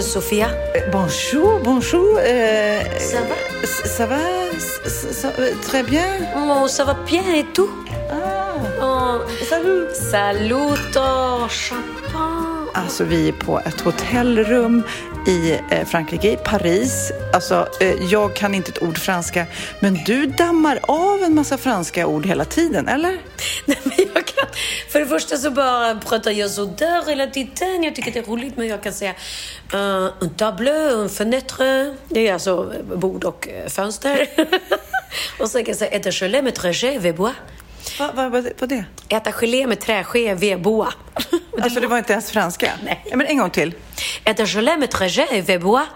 euh, Sophia. Bonjour, bonjour. euh, Ça va? Ça va? Ça- euh, Très bien? Oh, ça va bien et tout? Ah, oh, salut. Saluto, champagne. Alltså vi är på ett hotellrum i eh, Frankrike, i Paris. Alltså eh, jag kan inte ett ord franska, men du dammar av en massa franska ord hela tiden, eller? Nej, men jag kan, för det första så bara pratar jag sådär hela tiden. Jag tycker det är roligt, men jag kan säga eh, uh, un tableau, un fenêtre. Det är alltså bord och eh, fönster. och sen kan jag säga äta gelé med träché, vebois. Vad va, va, det? Äta gelé med träské, vebois. Alltså det var inte ens franska? Nej. Ja, men en gång till. Äta gelé med träché, vebois.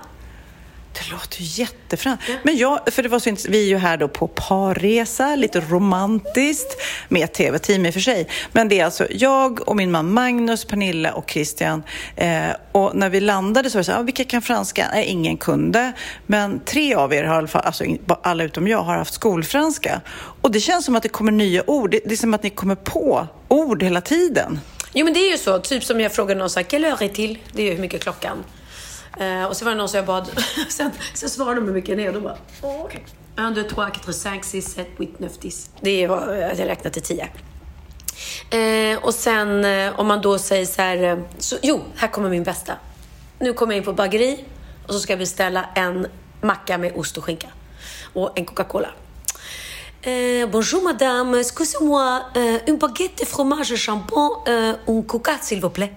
Det låter ju jättefranskt. Men jag, för det var så intressant, vi är ju här då på parresa, lite romantiskt, med tv-team i och för sig. Men det är alltså jag och min man Magnus, Pernilla och Christian. Eh, och när vi landade så var det så här, ah, vilka kan franska? Nej, ingen kunde. Men tre av er, har i alla, fall, alltså alla utom jag, har haft skolfranska. Och det känns som att det kommer nya ord. Det, det är som att ni kommer på ord hela tiden. Jo men det är ju så, typ som jag frågade någon så här, est-il? Det är ju hur mycket klockan. Eh, och så var det någon som jag bad, sen, sen svarade de hur mycket det är och då bara, okej. 1, 2, 3, 4, 5, 6, 7, 8, 9, 10. Det var, jag räknade till 10. Eh, och sen eh, om man då säger så här, eh, så, jo, här kommer min bästa. Nu kommer jag in på bageri och så ska jag beställa en macka med ost och skinka. Och en Coca-Cola. Euh, bonjour madame, excusez-moi, euh, une baguette de fromage champagne, euh, un coca s'il vous plaît.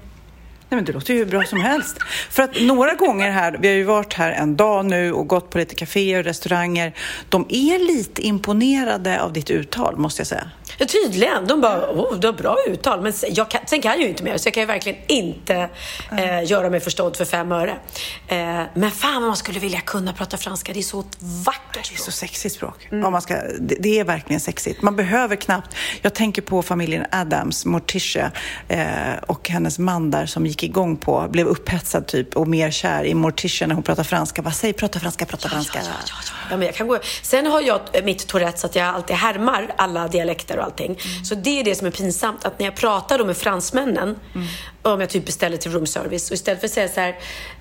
Nej, men det låter ju hur bra som helst. För att några gånger här, vi har ju varit här en dag nu och gått på lite kaféer och restauranger. De är lite imponerade av ditt uttal, måste jag säga. Ja, tydligen. De bara, oh, du har bra uttal. Men sen, jag kan, sen kan jag ju inte mer, så jag kan ju verkligen inte eh, göra mig förstådd för fem öre. Eh, men fan vad man skulle vilja kunna prata franska. Det är så vackert. Det är så sexigt språk. Om man ska, det, det är verkligen sexigt. Man behöver knappt... Jag tänker på familjen Adams, Morticia eh, och hennes man där som gick igång på, blev upphetsad typ och mer kär i Morticia när hon pratar franska. Vad säger prata franska, prata franska. Ja, ja, ja. ja, men jag kan gå. Sen har jag mitt Tourettes att jag alltid härmar alla dialekter och allting. Så det är det som är pinsamt. Att när jag pratar då med fransmännen, om jag typ beställer till room service och istället för att säga så här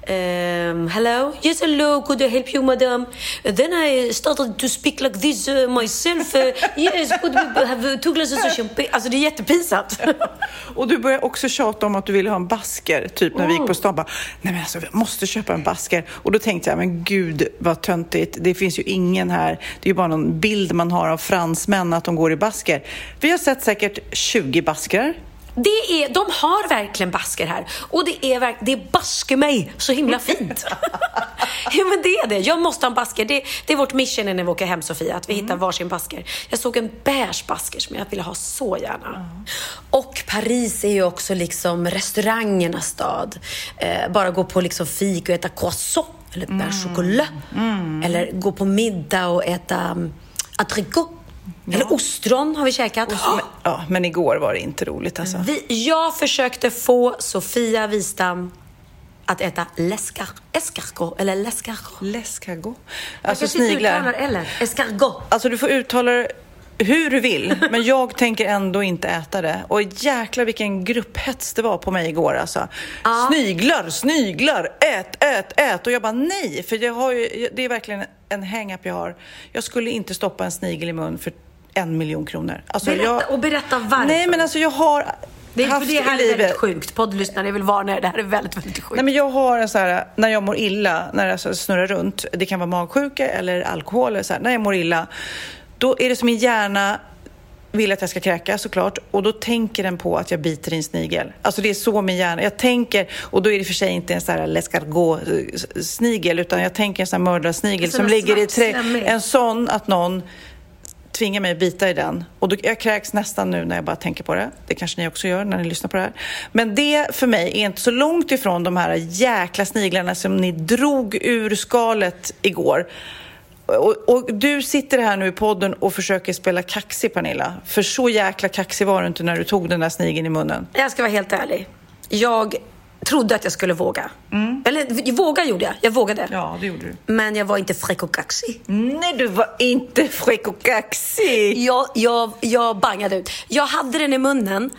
ehm, Hello, yes hello, could I help you madam? Then I started to speak like this uh, myself. Uh, yes, could we have uh, two glasses of champagne? Alltså det är jättepinsamt. Och du började också tjata om att du ville ha en basker, typ när vi gick på stan. Bara, Nej men alltså, vi måste köpa en basker. Och då tänkte jag, men gud vad töntigt. Det finns ju ingen här. Det är ju bara någon bild man har av fransmän att de går i basker. Vi har sett säkert 20 baskrar. Det är, de har verkligen basker här. Och det är, verk, det är baske mig så himla fint. ja men det är det. Jag måste ha en basker. Det, det är vårt mission när vi åker hem Sofia, att vi hittar varsin basker. Jag såg en beige basker som jag ville ha så gärna. Och Paris är ju också liksom restaurangernas stad. Eh, bara gå på liksom fik och äta croissant eller pain chocolat. Eller gå på middag och äta um, Eller ostron har vi käkat. Men, ja, men igår var det inte roligt alltså. Vi, jag försökte få Sofia Wistam att äta l'escar, escargot eller. L'escargot. Jag Alltså sniglar. eller escargot. Alltså du får uttala det hur du vill, men jag tänker ändå inte äta det. Och jäklar vilken grupphets det var på mig igår alltså. Sniglar, sniglar, ät, ät, ät. Och jag bara nej, för jag har ju, det är verkligen en hang-up jag har. Jag skulle inte stoppa en snigel i mun för en miljon kronor. Alltså, Berätta, jag, och berätta varför. Nej, men alltså jag har det, är, haft för det här är väldigt sjukt. Poddlyssnare, vill varna er. Det här är väldigt, väldigt sjukt. Nej, men jag har en så här, när jag mår illa, när jag så snurrar runt, det kan vara magsjuka eller alkohol, eller så här, när jag mår illa, då är det som min hjärna vill att jag ska kräkas såklart och då tänker den på att jag biter i en snigel. Alltså det är så min hjärna, jag tänker, och då är det för sig inte en sån här l'escargot-snigel utan jag tänker en sån här mördarsnigel som ligger i trä. En sån att någon tvingar mig att bita i den. Och då, jag kräks nästan nu när jag bara tänker på det. Det kanske ni också gör när ni lyssnar på det här. Men det för mig är inte så långt ifrån de här jäkla sniglarna som ni drog ur skalet igår. Och, och du sitter här nu i podden och försöker spela kaxig, Pernilla. För så jäkla kaxig var du inte när du tog den där snigeln i munnen. Jag ska vara helt ärlig. Jag trodde att jag skulle våga. Eller våga gjorde jag. Jag vågade. Mm. Ja, det gjorde du. Men jag var inte fräck och kaxig. Nej, du var inte fräck och kaxig. Jag, jag, jag bangade ut. Jag hade den i munnen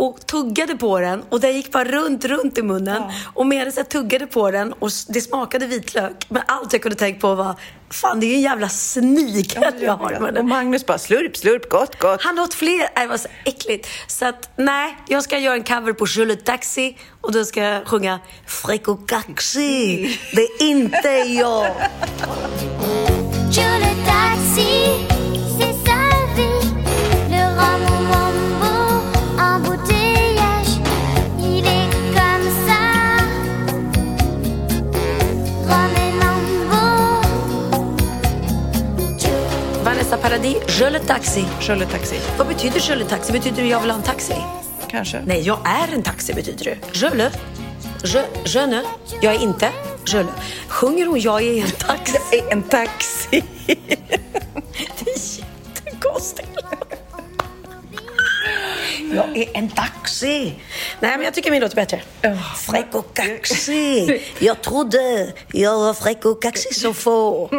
och tuggade på den och den gick bara runt, runt i munnen. Och medan jag tuggade på den och det smakade vitlök. Men allt jag kunde tänka på var, fan det är ju en jävla snigel jag har i Och munnen. Magnus bara slurp, slurp, gott, gott. Han åt fler. Det var så äckligt. Så att nej, jag ska göra en cover på Je taxi och då ska jag sjunga Fräck och kaxig. Det är inte jag. Vanessa Paradis, Je taxi. Kör taxi, Vad betyder Je le taxi? Betyder det jag vill ha en taxi? kanske. Nej, jag är en taxi betyder det. Je le. Je, je ne. Jag är inte. Je le. Sjunger hon Jag är en taxi? En taxi. Det är jättekonstigt. Jag är en taxi. Nej, men jag tycker min låter bättre. Fräck och kaxig. Jag trodde jag var fräck och kaxig som få.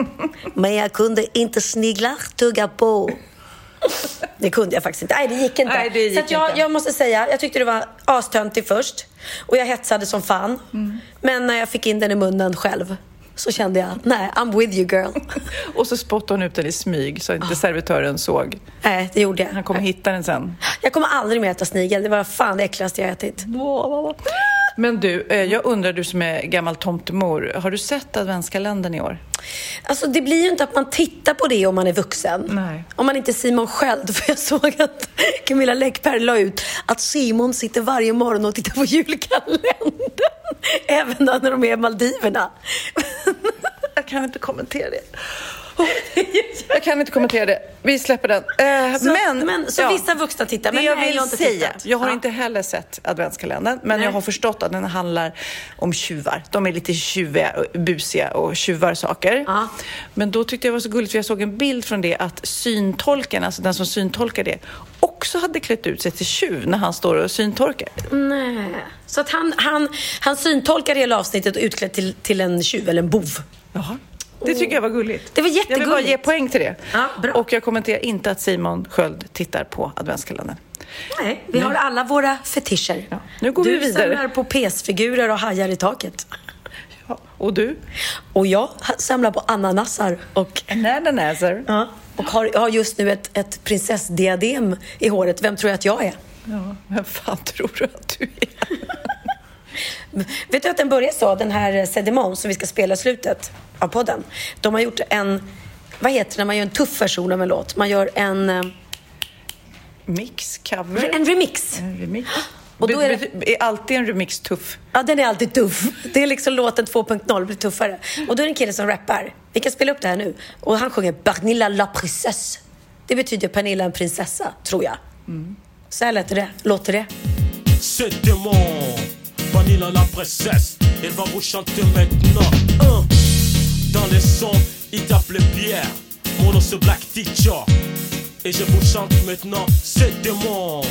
Men jag kunde inte sniglar tugga på. Det kunde jag faktiskt inte. Nej, det gick inte. Nej, det gick så jag, inte. jag måste säga, jag tyckte det var astöntigt först. Och jag hetsade som fan. Mm. Men när jag fick in den i munnen själv så kände jag, nej, I'm with you girl. Och så spottade hon ut den i smyg så Ah. inte servitören såg. nej, det gjorde jag. Han kommer hitta den sen. Jag kommer aldrig mer äta snigel. Det var fan det äckligaste jag ätit. Men du, eh, jag undrar du som är gammal tomtemor, har du sett adventskalendern i år? Alltså det blir ju inte att man tittar på det om man är vuxen. Nej. Om man inte är Simon själv. För jag såg att Camilla Läckberg la ut att Simon sitter varje morgon och tittar på julkalendern. Även när de är i Maldiverna. Jag kan inte kommentera det. Jag kan inte kommentera det. Vi släpper den. Eh, Så, men, men, så ja. vissa vuxna tittar. Men jag vill jag inte säga, tittat. jag har Ja. inte heller sett adventskalendern, men Nej. jag har förstått att den handlar om tjuvar. De är lite tjuviga, busiga och tjuvar saker. Ja. Men då tyckte jag det var så gulligt, för jag såg en bild från det att syntolken, alltså den som syntolkar det, också hade klätt ut sig till tjuv när han står och syntolkar. Nej. Så att han, han, han syntolkar hela avsnittet och utklädd till, till en tjuv eller en bov. Jaha. Det tycker jag var gulligt. Det var Jag vill bara jättegulligt. ge poäng till det. Ja. Och jag kommenterar inte att Simon Sköld tittar på adventskalendern. Nej, vi har alla våra fetischer. Ja, nu går du vi vidare. samlar på pesfigurer och hajar i taket. Ja. Och du? Och jag samlar på ananasar och Ananaser. Ja, och har, har just nu ett, ett prinsessdiadem i håret. Vem tror jag att jag är? Ja, vem fan tror du att du är? Vet du att den börjar så, den här Sedemon som vi ska spela i slutet av podden. De har gjort en, vad heter det när man gör en tuff version av en låt? Man gör en, eh, Mix, cover. en remix. En remix. Och då är det- är alltid en remix tuff? Ja, den är alltid tuff. Det är liksom låten 2.0 blir tuffare. Och då är det en kille som rappar. Vi kan spela upp det här nu. Och han sjunger Pernilla la princesse. Det betyder Pernilla en prinsessa, tror jag. Så här lät det. Låter det. C'est la princesse, elle va vous chanter maintenant. Un. Dans les sons, il t'appelait Pierre, mon nom c'est Black Teacher. Et je vous chante maintenant, c'est démon.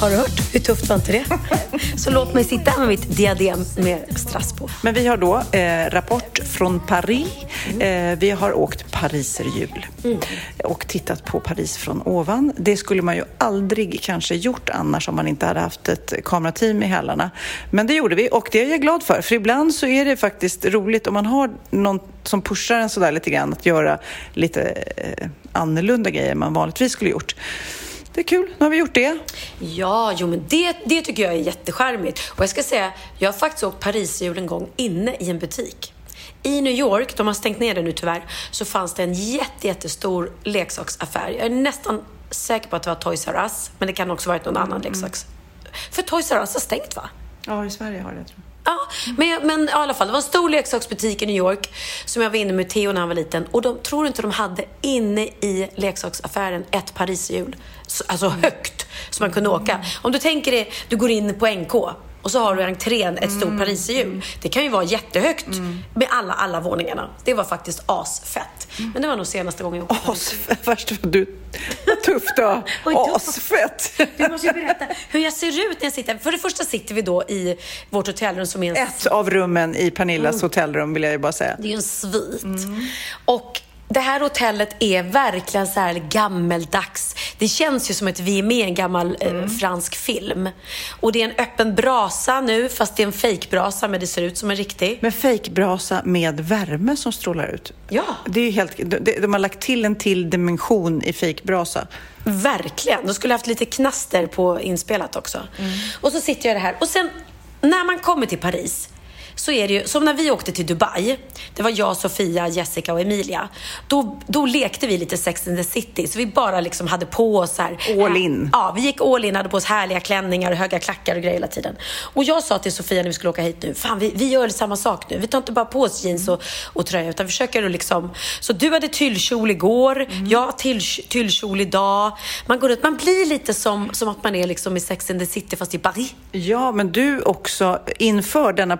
Har du hört? Hur tufft var inte det? Så låt mig sitta här med mitt diadem med strass på. Men vi har då eh, rapport från Paris. Eh, vi har åkt pariserhjul och tittat på Paris från ovan. Det skulle man ju aldrig kanske gjort annars om man inte hade haft ett kamerateam i hälarna. Men det gjorde vi och det är jag glad för. För ibland så är det faktiskt roligt om man har någon som pushar en sådär lite grann att göra lite eh, annorlunda grejer än man vanligtvis skulle gjort. Det är kul, nu har vi gjort det. Ja, jo men det, det tycker jag är jättecharmigt. Och jag ska säga, jag har faktiskt åkt Pariserhjul en gång inne i en butik. I New York, de har stängt ner det nu tyvärr, så fanns det en jätte, jättestor leksaksaffär. Jag är nästan säker på att det var Toys R Us, men det kan också varit någon annan leksaks... För Toys R Us har stängt va? Ja, i Sverige har det, tror jag. Ja, men, men i alla fall, det var en stor leksaksbutik i New York som jag var inne med Theo när han var liten. Och de tror inte de hade inne i leksaksaffären ett pariserhjul. Så- Alltså högt, så man kunde åka. Om du tänker dig, du går in på NK och så har du i entrén ett stort pariserhjul. Det kan ju vara jättehögt med alla, alla våningarna. Det var faktiskt asfett. Men det var nog senaste gången jag åkte. Asfett, värst du... Tufft då. Asfett. Du måste ju berätta hur jag ser ut när jag sitter. För det första sitter vi då i vårt hotellrum som är en Ett av rummen i Pernillas hotellrum vill jag ju bara säga. Det är ju en svit. Och det här hotellet är verkligen så här gammeldags. Det känns ju som att vi är med i en gammal eh, fransk film. Och det är en öppen brasa nu, fast det är en fejkbrasa, men det ser ut som en riktig. Med fejkbrasa med värme som strålar ut. Ja. Det är helt, de, de har lagt till en till dimension i fejkbrasa. Verkligen. De skulle haft lite knaster på inspelat också. Och så sitter jag det här. Och sen, när man kommer till Paris, så är det ju, som när vi åkte till Dubai, det var jag, Sofia, Jessica och Emilia. Då, då lekte vi lite Sex and the City, så vi bara liksom hade på oss så här, All in. Ja, vi gick all in, hade på oss härliga klänningar och höga klackar och grejer hela tiden. Och jag sa till Sofia när vi skulle åka hit nu, fan vi, vi gör samma sak nu. Vi tar inte bara på oss jeans och, och tröja, utan försöker att liksom... Så du hade tyllkjol igår, jag har tyll, tyllkjol idag. Man går ut, man blir lite som, som att man är liksom i Sex and the City fast i Paris. Ja, men du också inför denna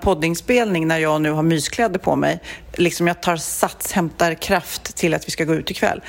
inspelning när jag nu har myskläder på mig, liksom jag tar sats, hämtar kraft till att vi ska gå ut ikväll.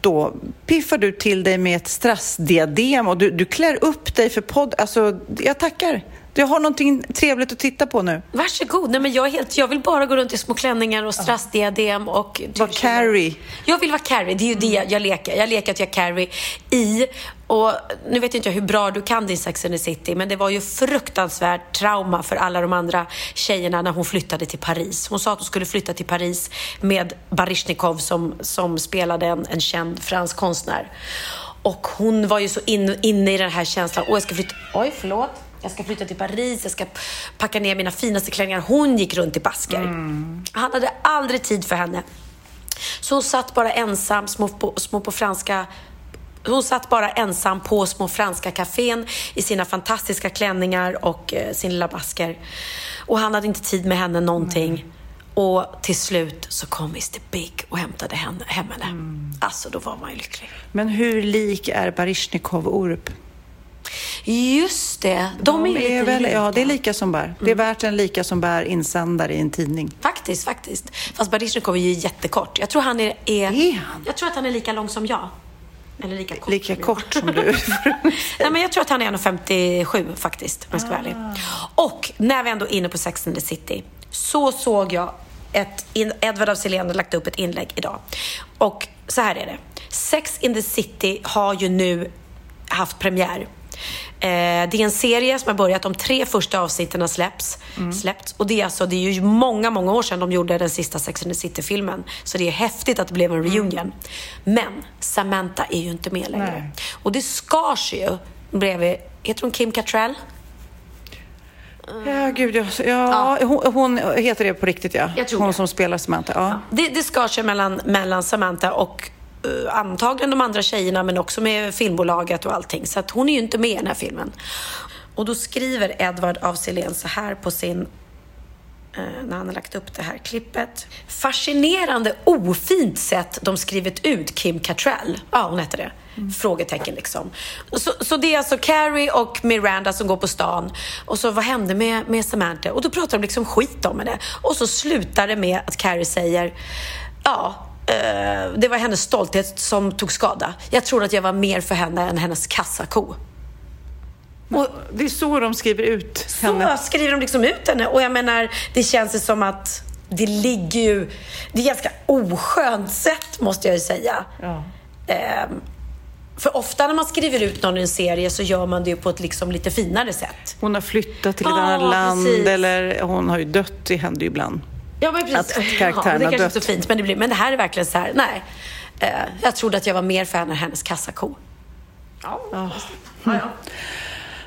Då piffar du till dig med ett strassdiadem och du, du klär upp dig för podd. Alltså, jag tackar. Jag har någonting trevligt att titta på nu. Varsågod. Nej, men jag, är helt, jag vill bara gå runt i små klänningar och strassdiadem och... Var tyllkjolar. Carrie. Jag vill vara Carrie. Det är ju det jag leker. Jag leker att jag är Carrie i... Och nu vet inte jag hur bra du kan din Sex and the City, men det var ju fruktansvärt trauma för alla de andra tjejerna när hon flyttade till Paris. Hon sa att hon skulle flytta till Paris med Baryshnikov som, som spelade en, en känd fransk konstnär. Och hon var ju så in, inne i den här känslan. Åh, jag ska flytta... Oj, förlåt. Jag ska flytta till Paris, jag ska packa ner mina finaste klänningar. Hon gick runt i basker. Han hade aldrig tid för henne. Så hon satt bara ensam små på, små på franska hon satt bara ensam på små franska kafén i sina fantastiska klänningar och eh, sin lilla basker. Och han hade inte tid med henne någonting. Och till slut så kom Mr Big och hämtade henne, hem henne. Alltså, då var man ju lycklig. Men hur lik är Baryshnikov Orup? Just det, de, är ju lite väl, lika. Ja, det är lika som bär. Det är värt en lika som bär insändare i en tidning. Faktiskt, faktiskt. Fast Baryshnikov är ju jättekort. Jag tror han är... är Är han? Jag tror att han är lika lång som jag. Eller lika kort Lika som kort som du. Nej, men jag tror att han är 1,57 faktiskt, om jag ska vara ärlig. Och när vi ändå är inne på Sex and the City så såg jag ett, in, Edvard af Sillén hade lagt upp ett inlägg idag. Och så här är det. Sex in the City har ju nu haft premiär. Eh, det är en serie som har börjat. De tre första avsnitten har släppts. släppts. Och det är, alltså, det är ju många, många år sedan de gjorde den sista Sex and the City-filmen. Så det är häftigt att det blev en reunion. Men Samantha är ju inte med längre. Nej. Och det skars ju bredvid, heter hon Kim Cattrall? Ja, gud, ja. ja hon, hon heter det på riktigt, ja. Hon det. som spelar Samantha. Ja. Det, det skar sig mellan, mellan Samantha och Eh, antagligen de andra tjejerna men också med filmbolaget och allting. Så att hon är ju inte med i den här filmen. Och då skriver Edward af Sillén så här på sin eh, när han har lagt upp det här klippet. Fascinerande ofint sätt de skrivit ut Kim Cattrall. Ja, hon hette det. Frågetecken liksom. Så, så det är alltså Carrie och Miranda som går på stan. Och så vad hände med, med Samantha? Och då pratar de liksom skit om henne. Och så slutar det med att Carrie säger Ja, eh, det var hennes stolthet som tog skada. Jag tror att jag var mer för henne än hennes kassako. Och Det är så de skriver ut så henne. skriver de liksom ut henne. Och jag menar, det känns ju som att det ligger ju... Det är ganska oskönt sätt, måste jag ju säga. Ja. Ehm, för ofta när man skriver ut någon i en serie så gör man det ju på ett liksom lite finare sätt. Hon har flyttat till ett Ja, annat land precis. eller hon har ju dött, det händer ju ibland. Ja, men precis. Att karaktären ja, det kanske inte är så fint, men det, blir, men det här är verkligen så här, nej. Eh, jag trodde att jag var mer fan av hennes kassako. Ja. Ja, ja.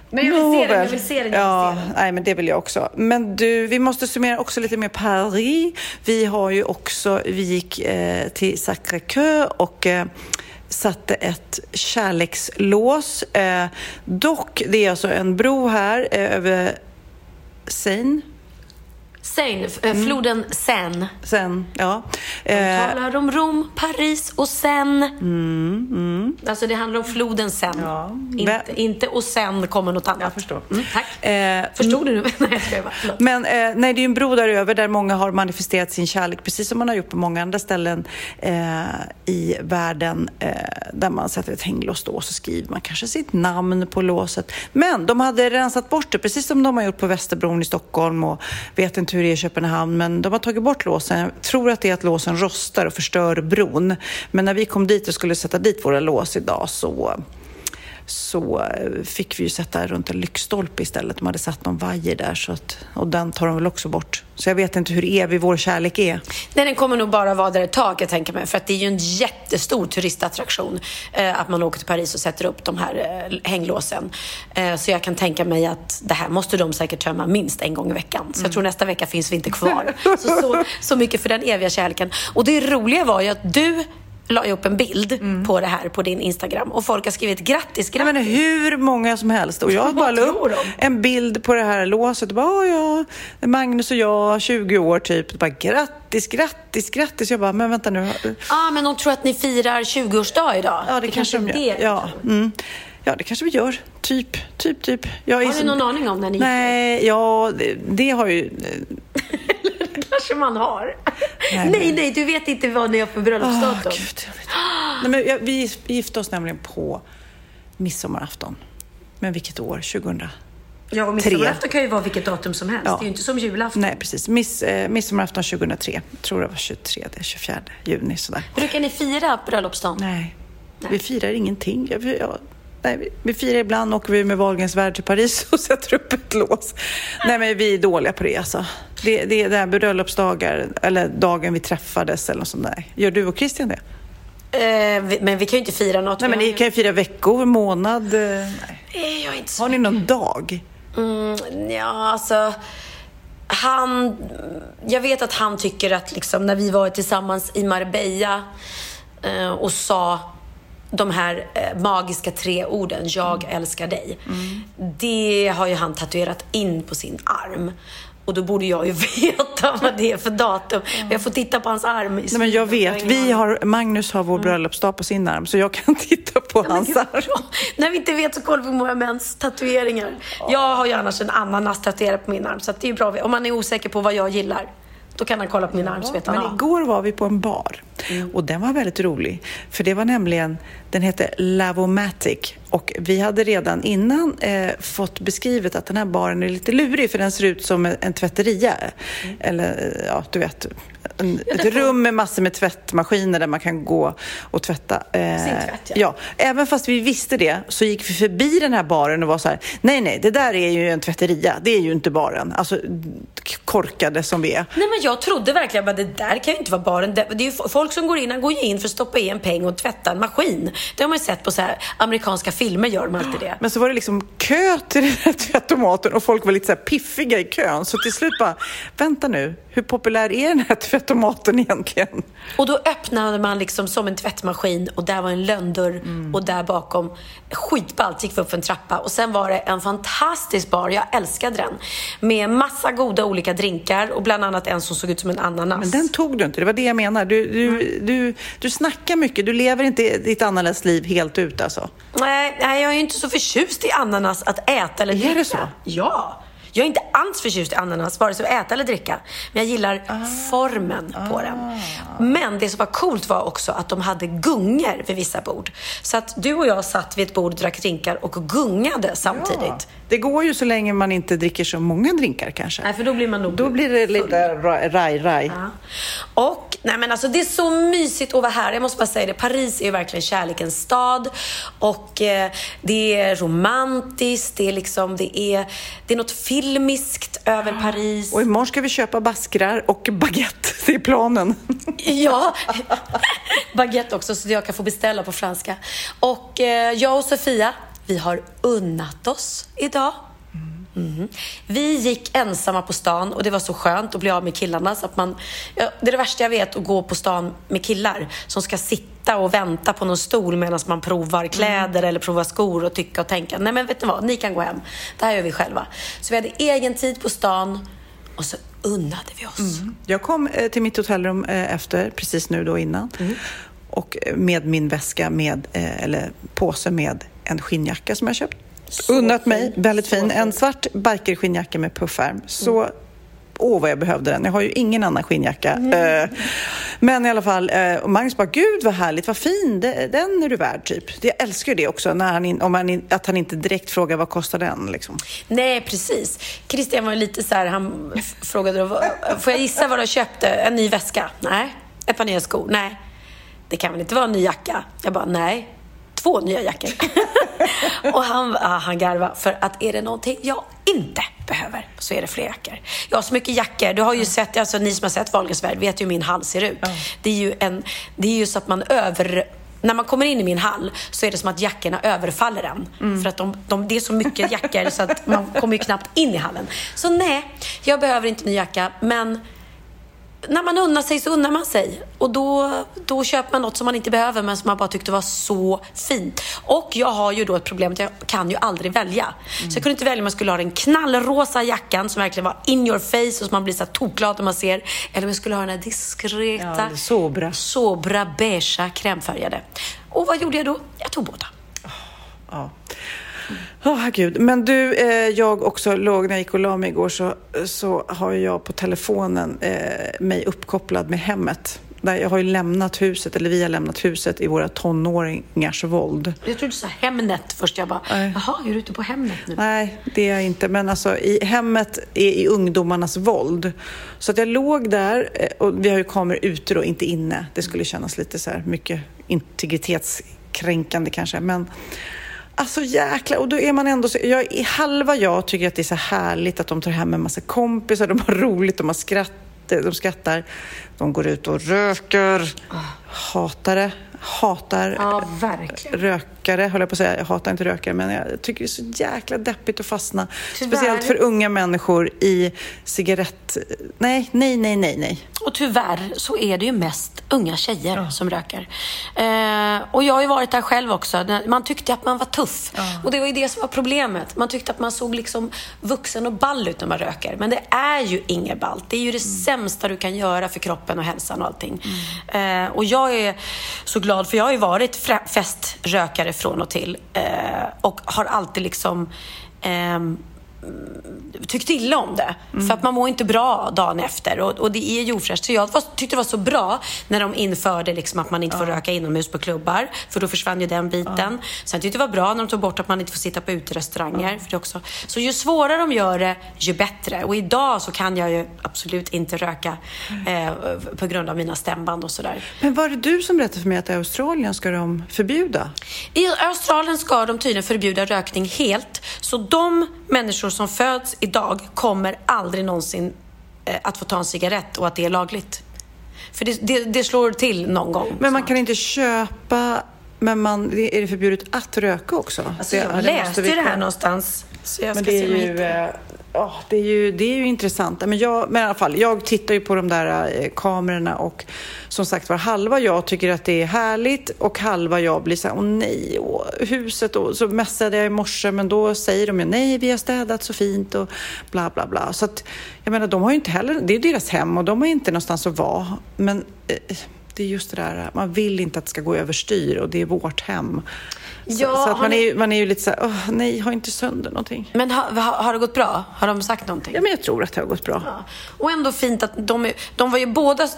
Men jag vill se den, jag vill se den, Ja, den. nej, men det vill jag också. Men du, vi måste summera också lite mer Paris. Vi har ju också, vi gick eh, till Sacré-Cœur och eh, satte ett kärlekslås. Eh, dock, det är alltså en bro här eh, över Seine. Seine, f- eh, floden Seine. Sen, ja. De Eh, talar om Rom, Paris och Seine. Alltså det handlar om floden Seine. Ja. Inte, inte och sen kommer något annat. Jag förstår. Mm, tack. Eh, Förstod du nu? Nej, jag skojar bara. Förlåt. Men eh, nej, det är en bro där över där många har manifesterat sin kärlek, precis som man har gjort på många andra ställen eh, i världen eh, där man sätter ett hänglås då och så skriver man kanske sitt namn på låset. Men de hade rensat bort det, precis som de har gjort på Västerbron i Stockholm och vet inte hur det är i Köpenhamn, men de har tagit bort låsen. Jag tror att det är att låsen rostar och förstör bron. Men när vi kom dit och skulle sätta dit våra lås idag så så eh, fick vi ju sätta runt en lyktstolpe istället. De hade satt någon vajer där så att, och den tar de väl också bort. Så jag vet inte hur evig vår kärlek är. Nej, den kommer nog bara vara där ett tag, jag tänker mig. För att det är ju en jättestor turistattraktion eh, att man åker till Paris och sätter upp de här eh, hänglåsen. Eh, så jag kan tänka mig att det här måste de säkert tömma minst en gång i veckan. Så jag tror nästa vecka finns vi inte kvar. så, så, så mycket för den eviga kärleken. Och det roliga var ju att du la ju upp en bild på det här på din Instagram och folk har skrivit grattis, Jag grattis. menar hur många som helst. Och jag bara la upp de? en bild på det här låset och bara, "Åh, ja, Magnus och jag, 20 år typ. Och bara, grattis, grattis, grattis. Jag bara, men vänta nu. Ja, ah, men de tror att ni firar 20-årsdag idag. Ja, det, kanske de är gör. det. Ja, mm. ja, det kanske vi gör. Typ, typ, typ. Jag Har ni så- någon aning om när ni Nej, ja, det, det har ju... kanske man har. Nej, Nej, nej, du vet inte vad ni har för bröllopsdatum. Gud, jag vet. Nej, men jag, vi gifte oss nämligen på midsommarafton. Men vilket år? 2000? ja, och midsommarafton kan ju vara vilket datum som helst. Ja. Det är ju inte som julafton. Nej, precis. Miss, eh, midsommarafton 2003. Jag tror det var 23, 24 juni sådär. Brukar ni fira bröllopsdagen? Nej, vi firar ingenting. Jag, jag, nej, vi, firar ibland, åker vi med Wahlgrens värld till Paris och sätter upp ett lås. Nej, men vi är dåliga på det alltså. Det, det är det här bröllopsdagar, eller dagen vi träffades eller något sånt där. Gör du och Christian det? Eh, vi- men vi kan ju inte fira något. Nej, men ni kan ju fira veckor, månad. eh, Nej. Eh, Jag är inte så... Har ni någon dag? Mm, ja, alltså... Han... Jag vet att han tycker att liksom, när vi var tillsammans i Marbella eh, och sa de här eh, magiska tre orden, jag älskar dig. Det har ju han tatuerat in på sin arm. Och då borde jag ju veta vad det är för datum. Men jag får titta på hans arm. Nej, men jag vet. Vi har, Magnus har vår bröllopsdag på sin arm, så jag kan titta på Men hans arm. När vi inte vet så kollar vi på våra mäns tatueringar. Jag har ju annars en ananas tatuerad på min arm. Så att det är ju bra. Om man är osäker på vad jag gillar, då kan han kolla på min arm så vet han. Men igår var vi på en bar och den var väldigt rolig. För det var nämligen, den hette Lavomatic och vi hade redan innan eh, fått beskrivet att den här baren är lite lurig för den ser ut som en, en tvätteria. Eller eh, ja, du vet, en, ett rum med massor med tvättmaskiner där man kan gå och tvätta. Eh, Sin tvätt, ja. ja. Även fast vi visste det så gick vi förbi den här baren och var så här, nej, nej, det där är ju en tvätteria, det är ju inte baren. Alltså korkade som vi är. Nej men jag trodde verkligen att det där kan ju inte vara baren. Det är ju folk som går in, han går ju in för att stoppa i en peng och tvätta en maskin. Det har man ju sett på så här amerikanska filmer gör de alltid det. Men så var det liksom kö till den här tvättomaten och folk var lite så här piffiga i kön. Så till slut bara, vänta nu, hur populär är den här tvättomaten egentligen? Och då öppnade man liksom som en tvättmaskin och där var en lönndörr och där bakom, skitballt, gick vi upp för en trappa och sen var det en fantastisk bar, jag älskade den, med massa goda olika drinkar och bland annat en som såg ut som en ananas. Men den tog du inte, det var det jag menar. Du, du, du, du snackar mycket, du lever inte ditt ananasliv helt ut alltså. Nej, nej, jag är inte så förtjust i ananas att äta eller Är det dricka. så? Ja. Jag är inte alls förtjust i ananas, vare sig att äta eller dricka. Men jag gillar Ah. formen på den. Men det som var coolt var också att de hade gungor vid vissa bord. Så att du och jag satt vid ett bord, drack drinkar och gungade samtidigt. Det går ju så länge man inte dricker så många drinkar kanske. Nej, för då blir man nog Då blir det lite ra- raj-raj. Ja. Och, nej men alltså det är så mysigt att vara här. Jag måste bara säga det. Paris är ju verkligen kärlekens stad. Och eh, det är romantiskt. Det är liksom, det är, det är något filmiskt över Paris. Och imorgon ska vi köpa baskrar och baguette. Det är planen. Ja, baguette också så jag kan få beställa på franska. Och eh, jag och Sofia, vi har unnat oss idag. Mhm. Vi gick ensamma på stan och det var så skönt att bli av med killarna. Så att man, ja, det är det värsta jag vet, att gå på stan med killar som ska sitta och vänta på någon stol medan man provar kläder eller provar skor och tycka och tänka. Nej men vet ni vad, ni kan gå hem. Det här gör vi själva. Så vi hade egen tid på stan och så unnade vi oss. Jag kom eh, till mitt hotellrum eh, efter, precis nu då innan. Och eh, med min väska med, eller påse med en skinnjacka som jag köpt. Unnat mig, fin. väldigt Så fin. En fin. svart biker-skinnjacka med puffärm. Så, åh vad jag behövde den. Jag har ju ingen annan skinnjacka. Eh, men i alla fall, eh, och Magnus bara, gud vad härligt, vad fin, den är du värd typ. Jag älskar ju det också, när han om han att han inte direkt frågar vad kostar den liksom. Nej, precis. Christian var lite så här, han frågade då, "Vad- får jag gissa vad du köpte? En ny väska? Nej. Ett par nya skor? Nej. Det kan väl inte vara en ny jacka? Jag bara, nej. Två nya jackor. och han, ah, han garvade, för att är det någonting jag inte behöver så är det fler jackor. Jag har så mycket jackor. Du har ju sett, alltså ni som har sett Wahlgrens värld vet ju hur min hall ser ut. Det är ju en, det är ju så att man över när man kommer in i min hall så är det som att jackorna överfaller en. För att de, de, det är så mycket jackor så att man kommer ju knappt in i hallen. Så nej, jag behöver inte ny jacka. Men när man unnar sig så unnar man sig. Och då, då köper man något som man inte behöver men som man bara tyckte var så fint. Och jag har ju då ett problem att jag kan ju aldrig välja. Så jag kunde inte välja om jag skulle ha den knallrosa jackan som verkligen var in your face och som man blir så tokglad när man ser. Eller om jag skulle ha den här diskreta, Ja, sobra. sobra beigea krämfärgade. Och vad gjorde jag då? Jag tog båda. Ja. Åh, gud. Men du, eh, jag också låg när jag gick och la mig igår så, så har jag på telefonen eh, mig uppkopplad med hemmet. Där jag har ju lämnat huset, eller vi har lämnat huset i våra tonåringars våld. Jag trodde du sa Hemnet först. Jag bara, Nej. jaha, är du ute på Hemnet nu? Nej, det är jag inte. Men alltså, i hemmet är i ungdomarnas våld. Så att jag låg där, eh, och vi har ju kameror ute då, inte inne. Det skulle kännas lite så här mycket integritetskränkande kanske. Men alltså jäklar, och då är man ändå så, jag, i halva jag tycker att det är så härligt att de tar hem en massa kompisar, de har roligt, de har skratt, de skrattar. De går ut och röker. Hatar det. Hatar Ja, verkligen. Rökare, höll jag på att säga. Jag hatar inte rökare, men jag tycker det är så jäkla deppigt att fastna. Tyvärr. Speciellt för unga människor i cigarett... Nej, nej, nej, nej, nej. Och tyvärr så är det ju mest unga tjejer som röker. Eh, och jag har ju varit där själv också. Man tyckte att man var tuff. Och det var ju det som var problemet. Man tyckte att man såg liksom vuxen och ball ut när man röker. Men det är ju inget ballt. Det är ju det sämsta du kan göra för kroppen och hälsan och allting. Eh, och jag är så glad för jag har ju varit feströkare från och till. Eh, och har alltid liksom ehm, tyckt illa om det. För att man mår inte bra dagen efter och, och det är ju ofräscht. Så jag var, tyckte det var så bra när de införde liksom att man inte får röka inomhus på klubbar. För då försvann ju den biten. Sen tyckte det var bra när de tog bort att man inte får sitta på uterestauranger. För det också. Så ju svårare de gör det, ju bättre. Och idag så kan jag ju absolut inte röka eh, på grund av mina stämband och sådär. Men var det du som berättade för mig att i Australien ska de förbjuda? I Australien ska de tydligen förbjuda rökning helt. Så de människor som föds idag kommer aldrig någonsin eh, att få ta en cigarett och att det är lagligt. För det, det, det slår till någon gång. Men man kan inte köpa... Men man, är det förbjudet att röka också? Alltså, jag läste det här någonstans. Så jag Men ska det se är jag ju... det. eh, ja, det, är ju, det är ju intressant. Men, jag, men i alla fall, jag tittar ju på de där eh, kamerorna och som sagt var, halva jag tycker att det är härligt och halva jag blir så här, åh nej, åh, huset och så messade jag i morse men då säger de ju nej, vi har städat så fint och bla bla bla. Så att, jag menar, de har ju inte heller, det är deras hem och de har inte någonstans att vara. Men eh, det är just det där, man vill inte att det ska gå överstyr och det är vårt hem. Så, Ja, så att man, ni- är, ju- man är ju lite så här, "Åh, nej, ha inte sönder någonting. Men har, har, har det gått bra? Har de sagt någonting? Ja, men jag tror att det har gått bra. Ja. Och ändå fint att de, är- de var ju båda äh,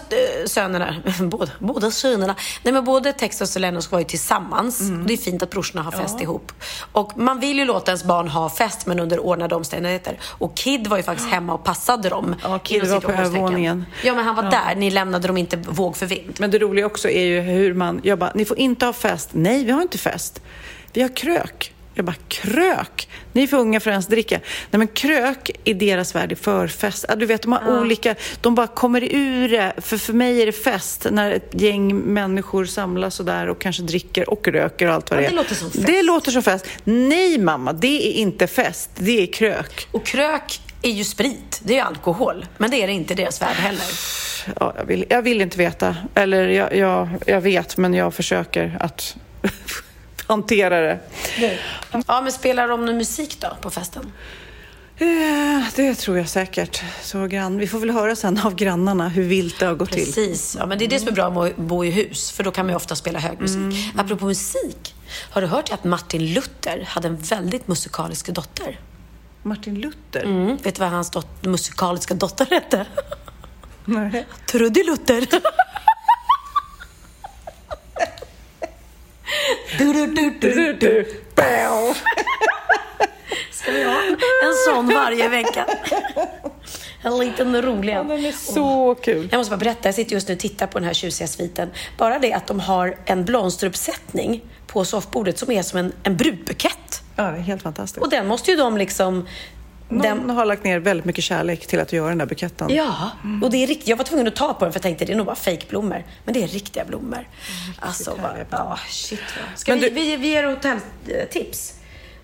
sönerna, båda, båda sönerna, nej men både Texas och Lennox var ju tillsammans. Mm. Och det är fint att brorsorna har fest ihop. Och man vill ju låta ens barn ha fest men under ordnade omständigheter. Och Kid var ju faktiskt hemma och passade dem. Ja, Kid var på övervåningen. Ja, men han var där. Ni lämnade dem inte våg för vind. Men det roliga också är ju hur man, jag bara, ni får inte ha fest. Nej, vi har inte fest. Vi har krök. Jag bara, krök? Ni är för unga för att ens dricka. Nej, men krök i deras värld är förfest. Ja, Du vet, de har olika, de bara kommer ur det. För, för mig är det fest när ett gäng människor samlas och där och kanske dricker och röker och allt vad Ja, det är. det låter som fest. Det låter som fest. Nej, mamma, det är inte fest. Det är krök. Och krök är ju sprit. Det är ju alkohol. Men det är det inte i deras värld heller. Ja, jag, vill, jag vill inte veta. Eller jag, jag, jag vet, men jag försöker att hantera det. Ja, men spelar de någon musik då på festen? Eh, Det tror jag säkert. Så grann. Vi får väl höra sen av grannarna hur vilt det har gått till. Precis. Ja, men det är det som är bra med att bo i hus, för då kan man ju ofta spela hög musik. Mm. Apropå musik, har du hört att Martin Luther hade en väldigt musikalisk dotter? Martin Luther? Mm. Vet du vad hans dot- musikaliska dotter hette? Nej. Trudy Luther. Du, du, du, du, du. Ska vi ha en sån varje vecka? En liten rolig en. Den är så kul. Jag måste bara berätta, jag sitter just nu och tittar på den här tjusiga sviten. Bara det att de har en blomsteruppsättning på soffbordet som är som en, en brudbukett. Ja, det är helt fantastiskt. Och den måste ju de liksom... Någon Den, har lagt ner väldigt mycket kärlek till att göra den där buketten. ja, och det är riktigt. Jag var tvungen att ta på den för jag tänkte det är nog bara fejkblommor. Men det är riktiga blommor. Alltså, vad, härliga blommor. ja, shit vad. Ska Men vi, du- vi, vi ger hotelltips?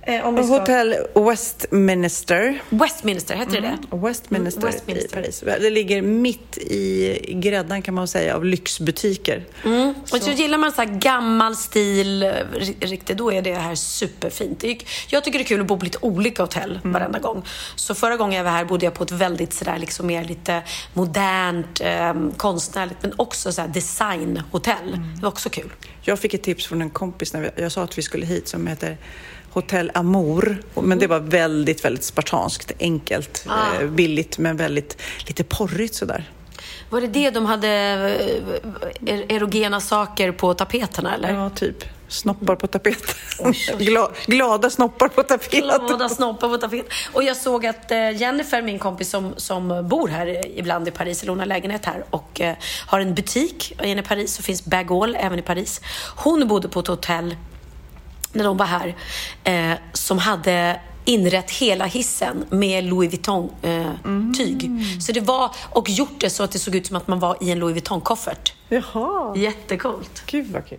Eh, om vi ska... Hotell Westminster. Westminster, heter det det? Westminster, Mm, Westminster. i Paris. Det ligger mitt i gräddan kan man säga av lyxbutiker. Mm. Och så gillar man så här gammal stil, eh, ri- riktigt, då är det här superfint. Jag tycker det är kul att bo på lite olika hotell varenda gång. Så förra gången jag var här bodde jag på ett väldigt sådär liksom mer lite modernt, eh, konstnärligt, men också så här designhotell. Det var också kul. Jag fick ett tips från en kompis när jag sa att vi skulle hit som heter Hotell Amour. Men det var väldigt, väldigt spartanskt, enkelt, eh, billigt men väldigt lite porrigt sådär. Var det det de hade eh, er- erogena saker på tapeterna eller? Ja, typ. Snoppar på tapeten. Gla, glada snoppar på tapeten. Glada snoppar på tapeten. Och jag såg att eh, Jennifer, min kompis som, som bor här ibland i Paris, eller hon har lägenhet här och har en butik inne i Paris, så finns Bagall även i Paris. Hon bodde på ett hotell när de var här eh, som hade inrett hela hissen med Louis Vuitton-tyg. Så det var, och gjort det så att det såg ut som att man var i en Louis Vuitton-koffert. Jaha, Jättecoolt. gud vad kul.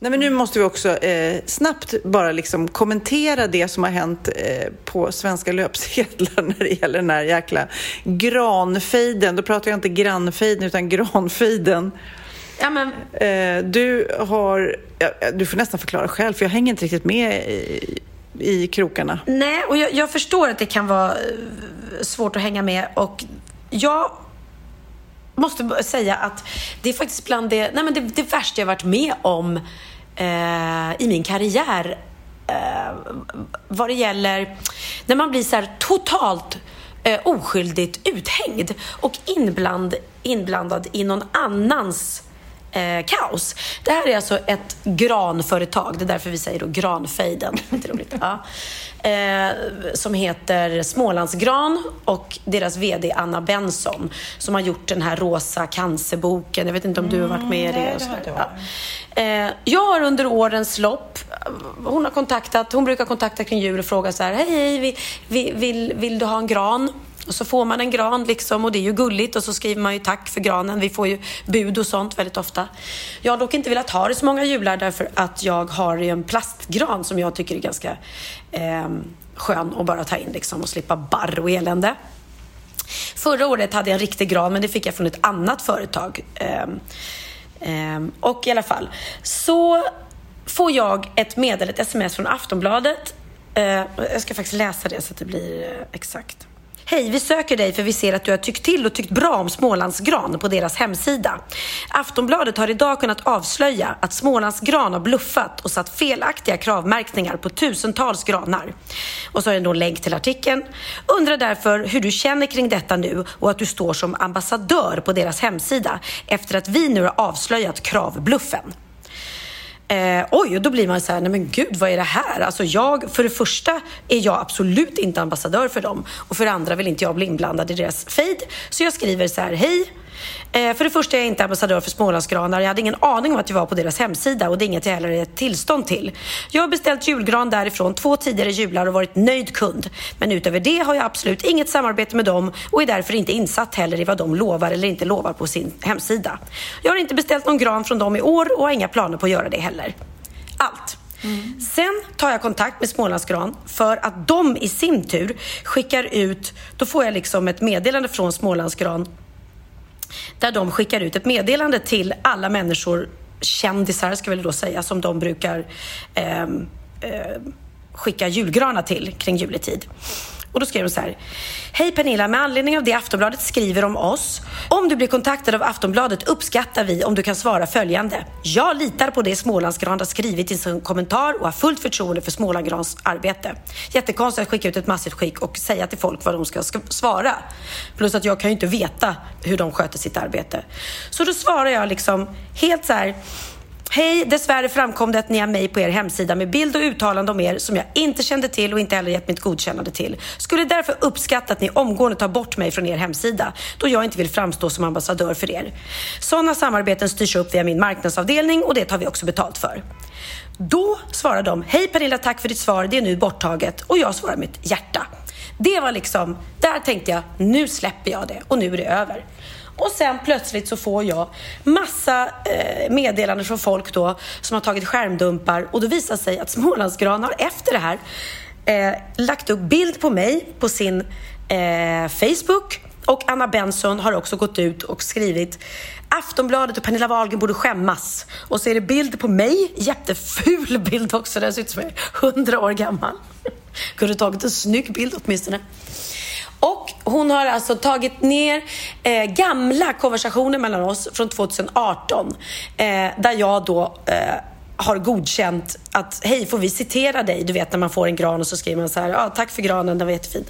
Nej, men nu måste vi också eh, snabbt bara liksom kommentera det som har hänt eh, på svenska löpsedlar när det gäller den här jäkla granfejden. Då pratar jag inte grannfejden utan granfejden. Ja, men... Eh, du har, ja, du får nästan förklara själv för jag hänger inte riktigt med i, i krokarna. Nej, och jag, jag förstår att det kan vara eh, svårt att hänga med och jag måste säga att det är faktiskt bland det, nej men det, det värsta jag varit med om eh, i min karriär eh, vad det gäller när man blir så här totalt eh, oskyldigt uthängd och inbland, inblandad i någon annans eh, kaos. Det här är alltså ett granföretag, det är därför vi säger då granfejden. Lite roligt. Ja. Eh, som heter Smålandsgran och deras VD Anna Benson som har gjort den här rosa cancerboken. Jag vet inte om du har varit med i det? Nej, och det så inte. Ja. Eh, jag har under årens lopp, hon har kontaktat, hon brukar kontakta kring jul och fråga så här, hej, hej, vill, vill, vill du ha en gran? Och så får man en gran liksom och det är ju gulligt och så skriver man ju tack för granen. Vi får ju bud och sånt väldigt ofta. Jag har dock inte velat ha det så många jular därför att jag har ju en plastgran som jag tycker är ganska eh, skön att bara ta in liksom och slippa barr och elände. Förra året hade jag en riktig gran men det fick jag från ett annat företag. Eh, eh, och i alla fall så får jag ett meddelande, ett sms från Aftonbladet. Eh, jag ska faktiskt läsa det så att det blir eh, exakt. Hej, vi söker dig för vi ser att du har tyckt till och tyckt bra om Smålandsgran på deras hemsida. Aftonbladet har idag kunnat avslöja att Smålandsgran har bluffat och satt felaktiga kravmärkningar på tusentals granar. Och så är det då en länk till artikeln. Undrar därför hur du känner kring detta nu och att du står som ambassadör på deras hemsida efter att vi nu har avslöjat kravbluffen. Eh, oj, och då blir man så här, nej men gud, vad är det här? Alltså jag, för det första är jag absolut inte ambassadör för dem och för det andra vill inte jag bli inblandad i deras fejd, Så jag skriver så här, hej, Eh, för det första är jag inte ambassadör för Smålandsgranar. Jag hade ingen aning om att jag var på deras hemsida och det är inget jag heller är ett tillstånd till. Jag har beställt julgran därifrån två tidigare jular och varit nöjd kund. Men utöver det har jag absolut inget samarbete med dem och är därför inte insatt heller i vad de lovar eller inte lovar på sin hemsida. Jag har inte beställt någon gran från dem i år och har inga planer på att göra det heller. Allt. Mm. Sen tar jag kontakt med Smålandsgran för att de i sin tur skickar ut, då får jag liksom ett meddelande från Smålandsgran där de skickar ut ett meddelande till alla människor, kändisar ska vi då säga, som de brukar eh, eh, skicka julgranar till kring juletid. Och då skrev hon så här. Hej Pernilla, med anledning av det Aftonbladet skriver om oss. Om du blir kontaktad av Aftonbladet uppskattar vi om du kan svara följande. Jag litar på det Smålandsgran har skrivit i sin kommentar och har fullt förtroende för Smålandsgrans arbete. Jättekonstigt att skicka ut ett massivt skick och säga till folk vad de ska svara. Plus att jag kan ju inte veta hur de sköter sitt arbete. Så då svarar jag liksom helt så här Hej! Dessvärre framkom det att ni har mig på er hemsida med bild och uttalande om er som jag inte kände till och inte heller gett mitt godkännande till. Skulle därför uppskatta att ni omgående tar bort mig från er hemsida då jag inte vill framstå som ambassadör för er. Sådana samarbeten styrs upp via min marknadsavdelning och det tar vi också betalt för. Då svarar de, hej Pernilla, tack för ditt svar, det är nu borttaget och jag svarar mitt hjärta. Det var liksom, där tänkte jag, nu släpper jag det och nu är det över. Och sen plötsligt så får jag massa eh, meddelanden från folk då som har tagit skärmdumpar och då visar sig att Smålandsgran har efter det här eh, lagt upp bild på mig på sin eh, Facebook och Anna Benson har också gått ut och skrivit Aftonbladet och Pernilla Wahlgren borde skämmas. Och så är det bild på mig, jätteful bild också, den ser ut som jag är 100 år gammal. Kunde tagit en snygg bild åtminstone. Och hon har alltså tagit ner eh, gamla konversationer mellan oss från 2018 eh, där jag då eh, har godkänt att hej, får vi citera dig? Du vet när man får en gran och så skriver man så här, ja, tack för granen, den var jättefin.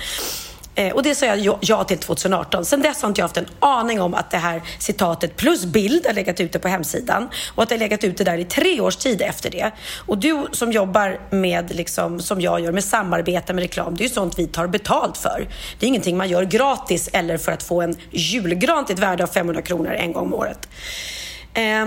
Eh, och det sa jag ja till 2018. Sen dess har inte jag haft en aning om att det här citatet plus bild har legat ute på hemsidan och att det har legat ute där i tre års tid efter det. Och du som jobbar med, liksom, som jag gör, med samarbete med reklam, det är ju sånt vi tar betalt för. Det är ingenting man gör gratis eller för att få en julgran till ett värde av 500 kronor en gång om året. Eh,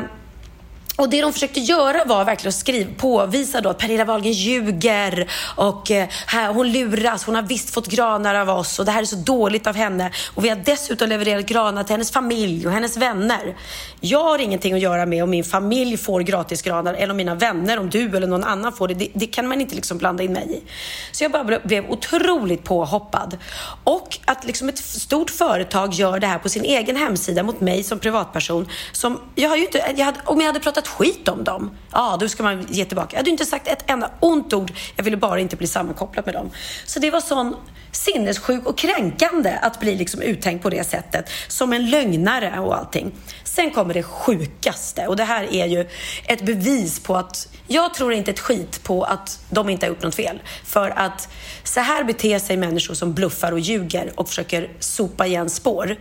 och det de försökte göra var verkligen att skriva, påvisa då att Pernilla Wahlgren ljuger och eh, här, hon luras. Hon har visst fått granar av oss och det här är så dåligt av henne. Och vi har dessutom levererat granar till hennes familj och hennes vänner. Jag har ingenting att göra med om min familj får gratisgranar eller om mina vänner, om du eller någon annan får det. Det, det kan man inte liksom blanda in mig i. Så jag bara blev otroligt påhoppad. Och att liksom ett stort företag gör det här på sin egen hemsida mot mig som privatperson. Som, jag har ju inte, jag hade, om jag hade pratat skit om dem, ja då ska man ge tillbaka. Jag hade inte sagt ett enda ont ord. Jag ville bara inte bli sammankopplad med dem. Så det var sån sinnessjuk och kränkande att bli liksom uttänkt på det sättet. Som en lögnare och allting. Sen kommer det sjukaste och det här är ju ett bevis på att jag tror inte ett skit på att de inte har gjort något fel. För att så här beter sig människor som bluffar och ljuger och försöker sopa igen spår.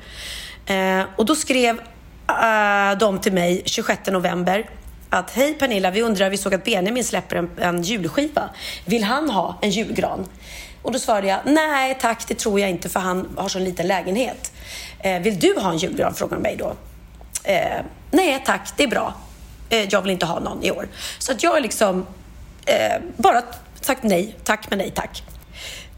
Eh, och då skrev Eh, uh, de till mig 26 november att hej Pernilla, vi undrar, vi såg att Benjamin släpper en, en julskiva. Vill han ha en julgran? Och då svarade jag, nej tack, det tror jag inte för han har så liten lägenhet. Eh, vill du ha en julgran? frågade mig då. Eh, nej tack, det är bra. Eh, jag vill inte ha någon i år. Så att jag har liksom eh, bara sagt nej tack, men nej tack.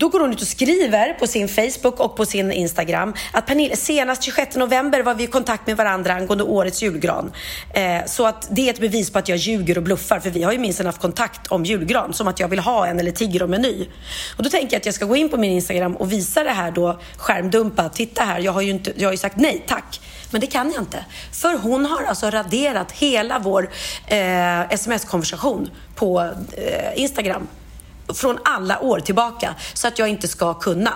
Då går hon ut och skriver på sin Facebook och på sin Instagram att Pernilla, senast 26 november var vi i kontakt med varandra angående årets julgran. Eh, så att det är ett bevis på att jag ljuger och bluffar för vi har ju minst haft kontakt om julgran som att jag vill ha en eller tigger om en ny. Och då tänker jag att jag ska gå in på min Instagram och visa det här då skärmdumpa. Titta här, jag har ju, inte, jag har ju sagt nej tack. Men det kan jag inte. För hon har alltså raderat hela vår eh, sms-konversation på eh, Instagram från alla år tillbaka så att jag inte ska kunna.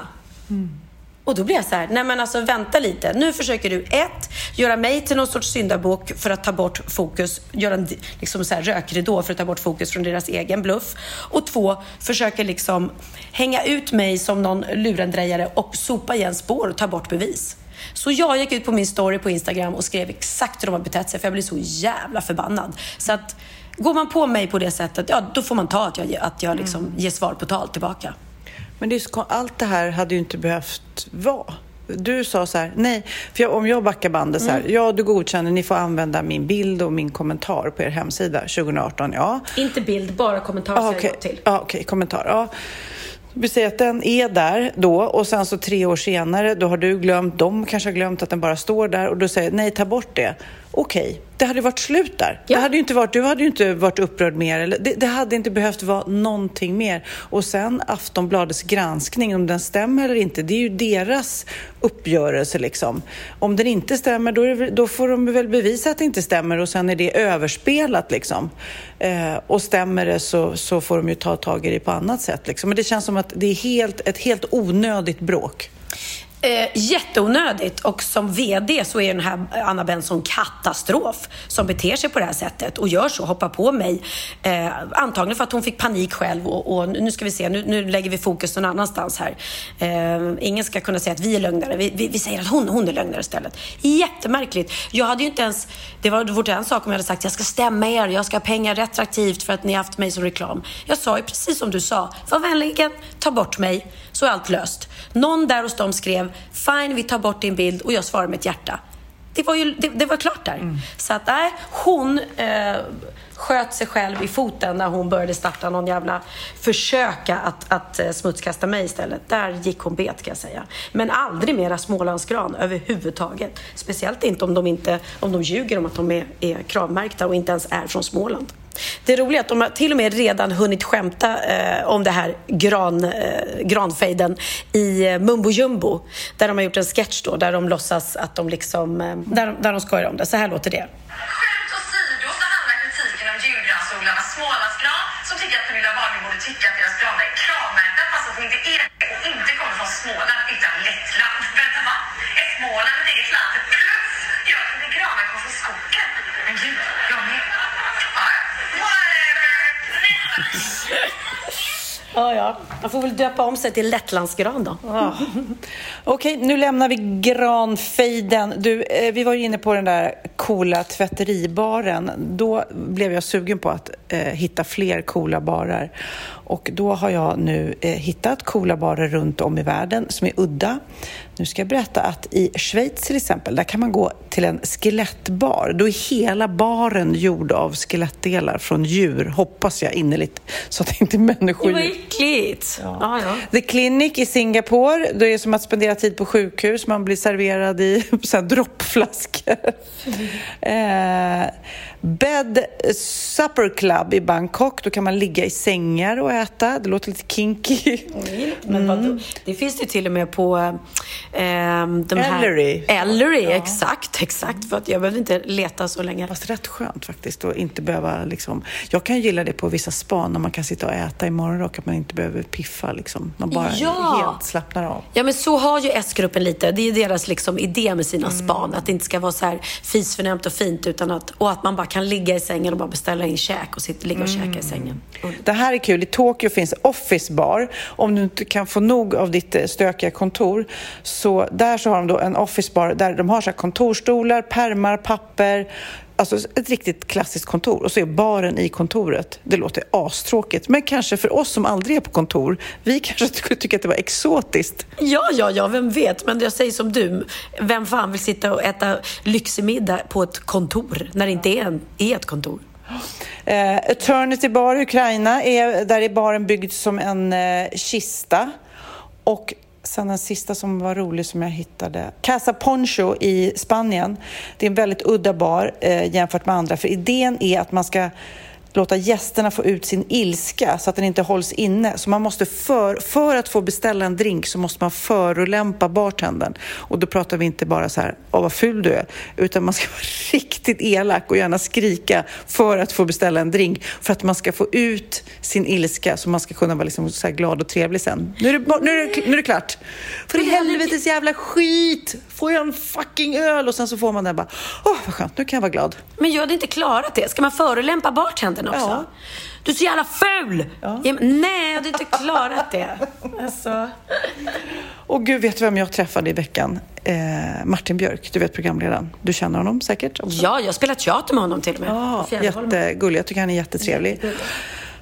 Mm. Och då blir jag så här, nej men alltså vänta lite. Nu försöker du ett, göra mig till någon sorts syndabock för att ta bort fokus, göra en liksom så här rökridå för att ta bort fokus från deras egen bluff. Och två, försöker liksom hänga ut mig som någon lurendrejare och sopa igen spår och ta bort bevis. Så jag gick ut på min story på Instagram och skrev exakt hur de har betett sig för jag blev så jävla förbannad. Så att Går man på mig på det sättet, ja då får man ta att jag, att jag liksom ger svar på tal tillbaka. Men det så, allt det här hade ju inte behövt vara. Du sa så här, nej, för jag, om jag backar bandet så här, ja du godkänner, ni får använda min bild och min kommentar på er hemsida 2018, ja. Inte bild, bara kommentar Ah, säger Okej, jag till. ah, okej, kommentar. Ja. Vi säger att den är där då och sen så tre år senare då har du glömt, de kanske har glömt att den bara står där och då säger nej, ta bort det. Okej, det hade varit slut där. Ja. Det hade inte varit, du hade ju inte varit upprörd mer. Eller, det, det hade inte behövt vara någonting mer. Och sen Aftonbladets granskning, om den stämmer eller inte, det är ju deras uppgörelse liksom. Om den inte stämmer, då, det, då får de väl bevisa att det inte stämmer och sen är det överspelat liksom. Eh, och stämmer det så, så får de ju ta tag i det på annat sätt liksom. Men det känns som att det är helt, ett helt onödigt bråk. Eh, jätteonödigt och som VD så är den här Anna Benson katastrof som beter sig på det här sättet och gör så, hoppar på mig. Eh, antagligen för att hon fick panik själv och, och nu ska vi se, nu, nu lägger vi fokus någon annanstans här. Eh, ingen ska kunna säga att vi är lögnare, vi, vi, vi säger att hon, hon är lögnare istället. Jättemärkligt. Jag hade ju inte ens, det var vore en sak om jag hade sagt jag ska stämma er, jag ska ha pengar retroaktivt för att ni har haft mig som reklam. Jag sa ju precis som du sa, var vänligen ta bort mig så är allt löst. Någon där hos dem skrev fine vi tar bort din bild och jag svarar med ett hjärta. Det var ju det, det var klart där. Så att nej, hon eh, sköt sig själv i foten när hon började starta någon jävla försöka att, att eh, smutskasta mig istället. Där gick hon bet kan jag säga. Men aldrig mera Smålandsgran överhuvudtaget. Speciellt inte om de, inte, om de ljuger om att de är, är kravmärkta och inte ens är från Småland. Det roliga är att de har till och med redan hunnit skämta eh, om det här gran, eh, granfejden i eh, Mumbo Jumbo. Där de har gjort en sketch då, där de låtsas att de liksom, eh, där, där de skojar om det. Så här låter det. Skämt åsido så handlar kritiken om julgransodlarna Smålandsgran som tycker att Pernilla Wahlgren borde tycka att deras granar är kravmärkta fast att de inte är det och inte kommer från Småland Man får väl döpa om sig till Lettlandsgran då. Okej, nu lämnar vi granfejden. Du, eh, vi var ju inne på den där coola tvätteribaren. Då blev jag sugen på att eh, hitta fler coola barer. Och då har jag nu eh, hittat coola barer runt om i världen som är udda. Nu ska jag berätta att i Schweiz till exempel, där kan man gå till en skelettbar. Då är hela baren gjord av skelettdelar från djur, hoppas jag innerligt, så att det inte är människor. Det var äckligt. Ja. Ja, The Clinic i Singapore, det är som att spendera tid på sjukhus. Man blir serverad i så här droppflaskor. eh, Bed Supper Club i Bangkok, då kan man ligga i sängar och äta. Det låter lite kinky. Men vadå? Det finns det till och med på eh, de här... Ellery. Ellery, exakt, exakt. För att jag behövde inte leta så länge. Fast rätt skönt faktiskt att inte behöva liksom... Jag kan gilla det på vissa span när man kan sitta och äta i morgonrock, att man inte behöver piffa liksom. Man bara Ja. helt slappnar av. Ja, men så har ju S-gruppen lite. Det är ju deras liksom, idé med sina span. Att det inte ska vara så här fisförnämt och fint, utan att, och att man bara kan ligga i sängen och bara beställa in käk och sitta, ligga och käka i sängen. Det här är kul. I Tokyo finns Office Bar. Om du inte kan få nog av ditt eh, stökiga kontor, så där så har de då en Office Bar där de har så här kontorstolar, pärmar, papper, Alltså ett riktigt klassiskt kontor och så är baren i kontoret. Det låter astråkigt, men kanske för oss som aldrig är på kontor, vi kanske skulle tycka att det var exotiskt. Ja, ja, ja, vem vet. Men jag säger som du. Vem fan vill sitta och äta lyxig middag på ett kontor när det inte är, en, är ett kontor? Eh, Eternity Bar i Ukraina, är, där är baren byggd som en eh, kista. Och sen den sista som var rolig som jag hittade, Casa Poncho i Spanien. Det är en väldigt udda bar eh, jämfört med andra, för idén är att man ska låta gästerna få ut sin ilska så att den inte hålls inne. Så man måste för, för att få beställa en drink så måste man förolämpa bartendern. Och då pratar vi inte bara så här, åh vad ful du är, utan man ska vara riktigt elak och gärna skrika för att få beställa en drink. För att man ska få ut sin ilska så man ska kunna vara liksom så glad och trevlig sen. Nu är det, nu är det, nu är det klart. För i helvetes jävla skit! Får jag en fucking öl? Och sen så får man den bara, åh vad skönt, nu kan jag vara glad. Men jag hade inte klarat det. Ska man förolämpa bartenderna? Den också. Ja. Du är så jävla ful! Ja. Nej, jag hade inte klarat det. Alltså. Och gud, vet du vem jag träffade i veckan? Eh, Martin Björk, du vet programledaren. Du känner honom säkert också? Ja, jag spelar teater med honom till och med. Ja, jättegullig. Jag tycker han är jättetrevlig.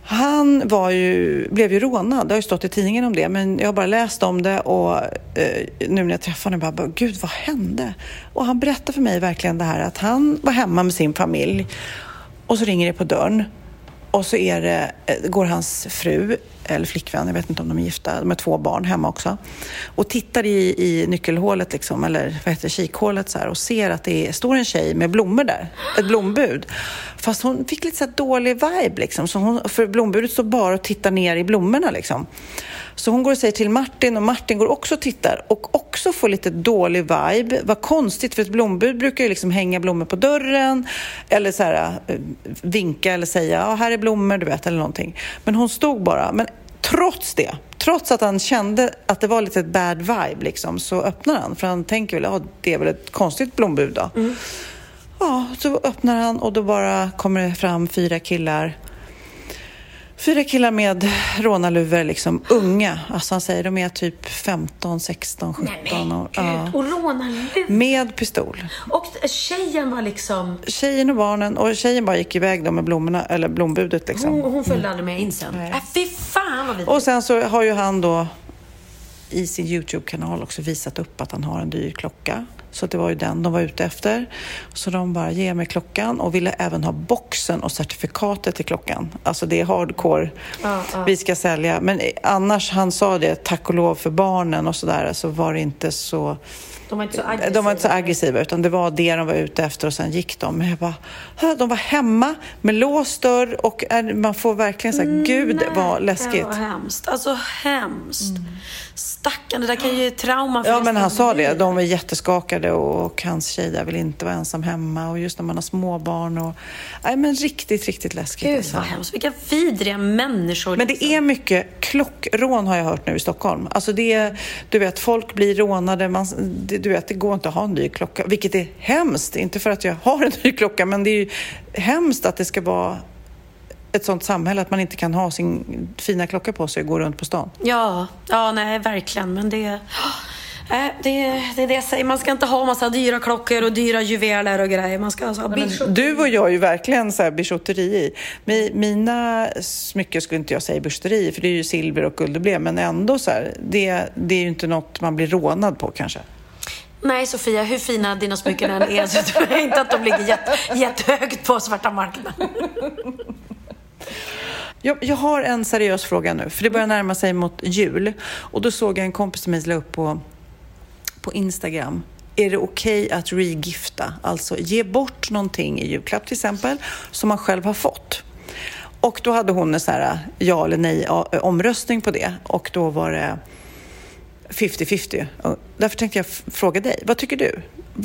Han var ju, blev ju rånad, det har ju stått i tidningen om det, men jag har bara läst om det och eh, nu när jag träffade honom, bara, gud vad hände? Och han berättade för mig verkligen det här att han var hemma med sin familj och så ringer det på dörren och så är det, eh, går hans fru, eller flickvän, jag vet inte om de är gifta, de har två barn hemma också, och tittar i, i nyckelhålet, liksom, eller vad heter det, kikhålet så här, och ser att det är, står en tjej med blommor där, ett blombud. Fast hon fick lite så här dålig vibe, liksom, så hon, för blombudet står bara och tittar ner i blommorna. Liksom. Så hon går och säger till Martin och Martin går också och tittar och också får lite dålig vibe. Vad konstigt, för ett blombud brukar ju liksom hänga blommor på dörren eller så här, eh, vinka eller säga ja, här är blommor, du vet, eller någonting. Men hon stod bara. Men trots det, trots att han kände att det var lite ett bad vibe liksom, så öppnar han. För han tänker väl, ja, det är väl ett konstigt blombud då. Ja, så öppnar han och då bara kommer det fram fyra killar Fyra killar med rånarluvor, liksom unga. Alltså han säger de är typ 15, 16, 17 år. Ja. Och rånarlur. Med pistol. Och tjejen var liksom... Tjejen och barnen, och tjejen bara gick iväg då med blommorna, eller blombudet liksom. Hon, hon följde aldrig med in sen. Äh, fy fan vad vidrigt. Och sen så har ju han då i sin Youtube-kanal också visat upp att han har en dyr klocka. Så det var ju den de var ute efter. Så de bara, ge mig klockan och ville även ha boxen och certifikatet till klockan. Alltså det är hardcore. Vi ska sälja. Men annars, han sa det, tack och lov för barnen och sådär, så var det inte så... De var inte så aggressiva. De var inte så aggressiva, utan det var det de var ute efter och sen gick de. Men jag bara, "Hö, de var hemma med låst dörr och man får verkligen säga, gud vad läskigt. Det var hemskt. Alltså hemskt. Stackarn, det där kan ju ge trauma för Ja, men han sa det. De var jätteskakade och hans tjej där vill inte vara ensam hemma och just när man har småbarn och... Nej, men riktigt, riktigt läskigt. Gud alltså. vad hemskt. Vilka vidriga människor. Men det är mycket klockrån har jag hört nu i Stockholm. Alltså det är, du vet, folk blir rånade. Man, det, du vet, det går inte att ha en ny klocka, vilket är hemskt. Inte för att jag har en ny klocka, men det är ju hemskt att det ska vara ett sånt samhälle att man inte kan ha sin fina klocka på sig och gå runt på stan. Ja, ja nej verkligen. Men det... äh, Det, det är det jag säger, man ska inte ha massa dyra klockor och dyra juveler och grejer. Man ska alltså ha. Du och jag är ju verkligen så här bijouteri i. Mi- Mina smycken skulle inte jag säga bijouteri för det är ju silver och guld och blä, men ändå så här, det, det är ju inte något man blir rånad på kanske. Nej Sofia, hur fina dina smycken än är så tror jag inte att de ligger jätte, jättehögt på svarta marknaden. Jag, jag har en seriös fråga nu, för det börjar närma sig mot jul. Och då såg jag en kompis mig la upp på, på Instagram. Är det okej att regifta? Alltså ge bort någonting i julklapp till exempel, som man själv har fått. Och då hade hon en sån här ja eller nej omröstning på det. Och då var det 50-50. Och Därför tänkte jag fråga dig, vad tycker du?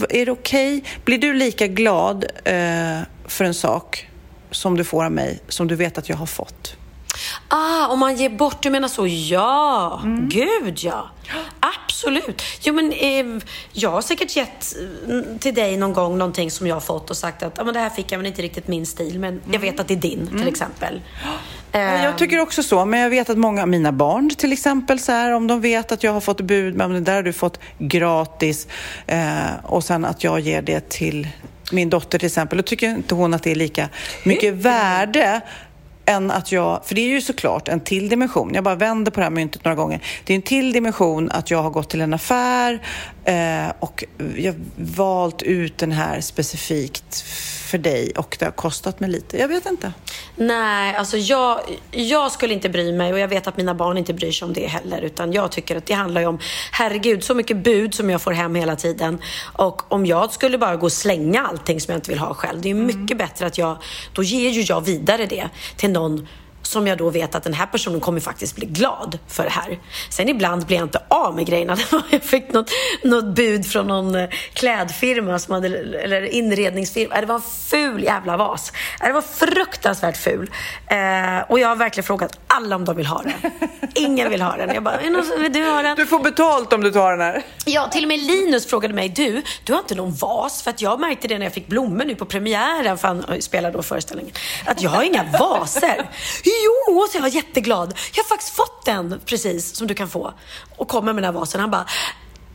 Är det okej? Blir du lika glad eh, för en sak som du får av mig, som du vet att jag har fått? Ah, om man ger bort, du menar så? Ja, Mm. gud ja. Absolut. Jo, men eh, jag har säkert gett eh, till dig någon gång någonting som jag har fått och sagt att ah, men det här fick jag men inte riktigt min stil, men jag vet att det är din till exempel. Ja, Jag tycker också så, men jag vet att många av mina barn till exempel, så här, om de vet att jag har fått bud, men det där har du fått gratis eh, och sen att jag ger det till min dotter till exempel, då tycker inte hon att det är lika mycket värde än att jag, för det är ju såklart en till dimension, jag bara vänder på det här myntet några gånger. Det är en till dimension att jag har gått till en affär eh, och jag valt ut den här specifikt för dig och det har kostat mig lite. Jag vet inte. Nej, alltså jag, jag skulle inte bry mig och jag vet att mina barn inte bryr sig om det heller. Utan jag tycker att det handlar ju om, herregud, så mycket bud som jag får hem hela tiden. Och om jag skulle bara gå och slänga allting som jag inte vill ha själv. Det är ju mycket bättre att jag, då ger ju jag vidare det till någon som jag då vet att den här personen kommer faktiskt bli glad för det här. Sen ibland blir jag inte av med grejerna. Jag fick något, något bud från någon eh, klädfirma som hade, eller inredningsfirma. Äh, Det var en ful jävla vas. Äh, Det var fruktansvärt ful. Eh, och jag har verkligen frågat alla om de vill ha den. Ingen vill ha den. Jag bara, "Är det någon som- vill du ha den? Du får betalt om du tar den här. Ja, till och med Linus frågade mig, du, du har inte någon vas? För att jag märkte det när jag fick blommor nu på premiären, för han spelade då föreställningen, att jag har inga vaser. Jo, så jag var jätteglad. Jag har faktiskt fått den precis som du kan få. Och kommer med den här vasen. Han bara,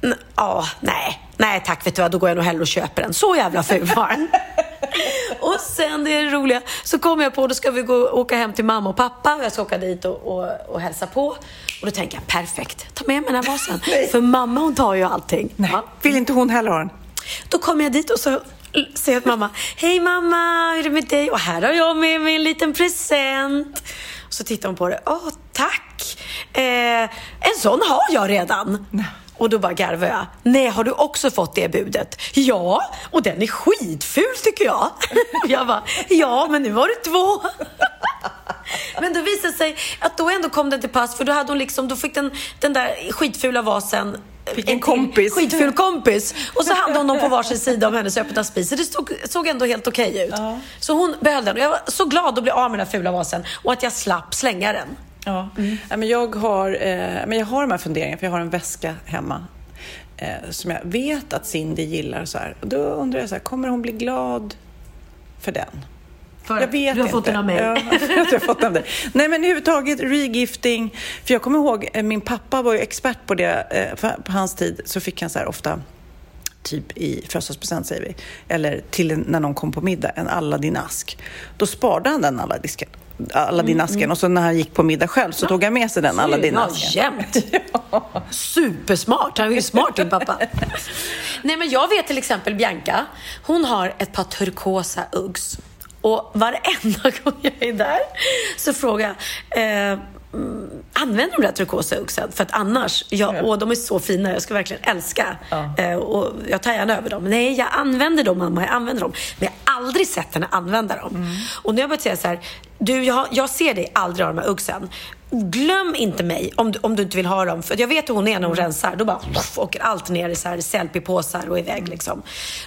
"N- ja, nej, nej tack, vet du vad, då går jag nog hellre och köper den. Så jävla ful var den. Och sen, det är det roliga, så kommer jag på, då ska vi gå, åka hem till mamma och pappa och jag ska åka dit och, och, och hälsa på. Och då tänker jag, perfekt, ta med mig den här vasen. För mamma hon tar ju allting. Ja. Vill inte hon heller ha den? Då kommer jag dit och så säger jag till mamma, hej mamma, hur är det med dig? Och här har jag med mig en liten present. Och så tittar hon på det, åh tack, eh, en sån har jag redan. Och då bara garvar jag. Nej, har du också fått det budet? Ja, och den är skitful tycker jag. Och jag bara, ja, men nu har du två. Men då visade det sig att då ändå kom den till pass för då hade hon liksom, då fick den, den där skitfula vasen Fick en kompis. Skitful kompis. Och så hade hon dem på varsin sida om hennes öppna spis. Så det stod, såg ändå helt okej ut. Så hon behöll den. Och jag var så glad att bli av med den här fula vasen och att jag slapp slänga den. Ja. Ja, men jag, har, eh, men jag har de här funderingarna, för jag har en väska hemma eh, som jag vet att Cindy gillar. Så här. Och då undrar jag, så här, kommer hon bli glad för den? För jag vet du har inte. fått den av mig. Ja, jag har fått den. Nej, men överhuvudtaget regifting. För jag kommer ihåg, eh, min pappa var ju expert på det. eh, På hans tid så fick han så här ofta typ i födelsedagspresent säger vi, eller till när någon kom på middag, en Aladdin-ask. Då sparade han den Aladdin-asken. Aladdin-asken och så när han gick på middag själv så tog han med sig den Ja, Aladdin-asken. jämt. Supersmart. Han är ju smart din pappa. Nej men jag vet till exempel Bianca. Hon har ett par turkosa Uggs. Och varenda gång jag är där så frågar jag eh, mm, Använder de där turkosa uggsen? För att annars, ja, åh, de är så fina, jag ska verkligen älska. Eh, och jag tar gärna över dem. Nej, jag använder dem mamma, jag använder dem. Men jag har aldrig sett henne använda dem. Och nu har jag börjat säga så här, du, jag, jag ser dig aldrig ha de här uggsen. Glöm inte mig om du, om du inte vill ha dem. För jag vet hur hon är när hon rensar. Då bara pff, åker allt ner i så här selfie-påsar och iväg. Liksom.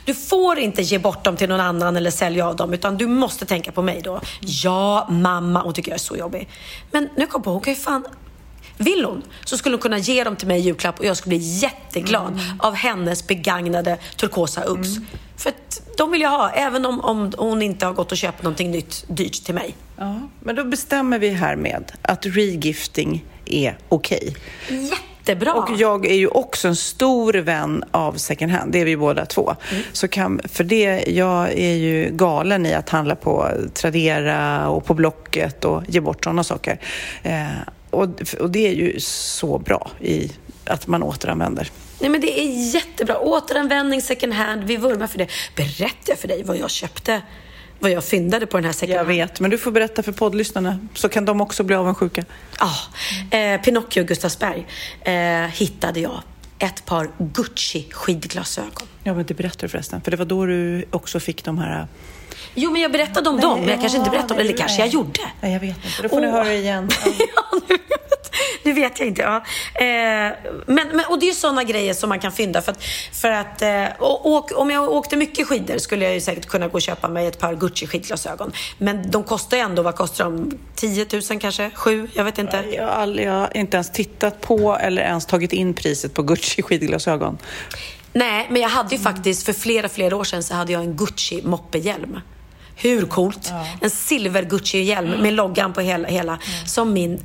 Du får inte ge bort dem till någon annan eller sälja av dem. Utan du måste tänka på mig då. Ja, mamma. Hon tycker jag är så jobbig. Men nu kom jag på, hon kan ju fan vill hon så skulle hon kunna ge dem till mig i julklapp och jag skulle bli jätteglad av hennes begagnade turkosa Uggs. För att de vill jag ha, även om, om hon inte har gått och köpt någonting nytt dyrt till mig. Ja, men då bestämmer vi här med att regifting är okej. Jättebra! Och jag är ju också en stor vän av second hand, det är vi båda två. Så kan, för det, jag är ju galen i att handla på Tradera och på Blocket och ge bort sådana saker. Eh, och, och det är ju så bra i att man återanvänder. Nej men det är jättebra. Återanvändning, second hand, vi vurmar för det. Berättade jag för dig vad jag köpte? Vad jag fyndade på den här second Jag hand? vet, men du får berätta för poddlyssnarna så kan de också bli avundsjuka. Ja, eh, Pinocchio Gustavsberg eh, hittade jag ett par Gucci skidglasögon. Ja, men det berättar du förresten, för det var då du också fick de här... Jo, men jag berättade om dem, men jag kanske inte berättade om det. Eller kanske jag gjorde. Nej, jag vet inte. Då får ni Åh. höra igen. ja, nu, vet jag inte. Ja. Eh, men, men, och det är sådana grejer som man kan fynda. För att, för att, eh, och, och, om jag åkte mycket skidor skulle jag ju säkert kunna gå och köpa mig ett par Gucci skidglasögon. Men de kostar ju ändå, vad kostar de? 10 000 kanske? 7? Jag vet inte. Jag har, aldrig, jag har inte ens tittat på eller ens tagit in priset på Gucci skidglasögon. Nej, men jag hade ju faktiskt för flera, flera år sedan så hade jag en Gucci moppehjälm. Hur coolt? En silver Gucci-hjälm med loggan på hela, hela som min,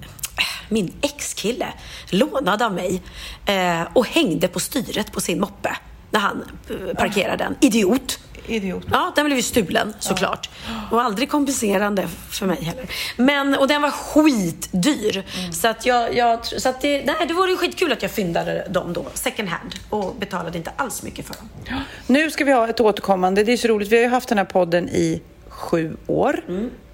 min ex-kille lånade av mig eh, och hängde på styret på sin moppe när han eh, parkerade den. Idiot! Idiot. Ja, den blev ju stulen såklart. Och aldrig kompenserande för mig heller. Men, och den var skitdyr. Så att jag, jag så att det, nej, det vore ju skitkul att jag fyndade dem då, second hand. Och betalade inte alls mycket för dem. Nu ska vi ha ett återkommande. Det är så roligt. Vi har ju haft den här podden i sju år.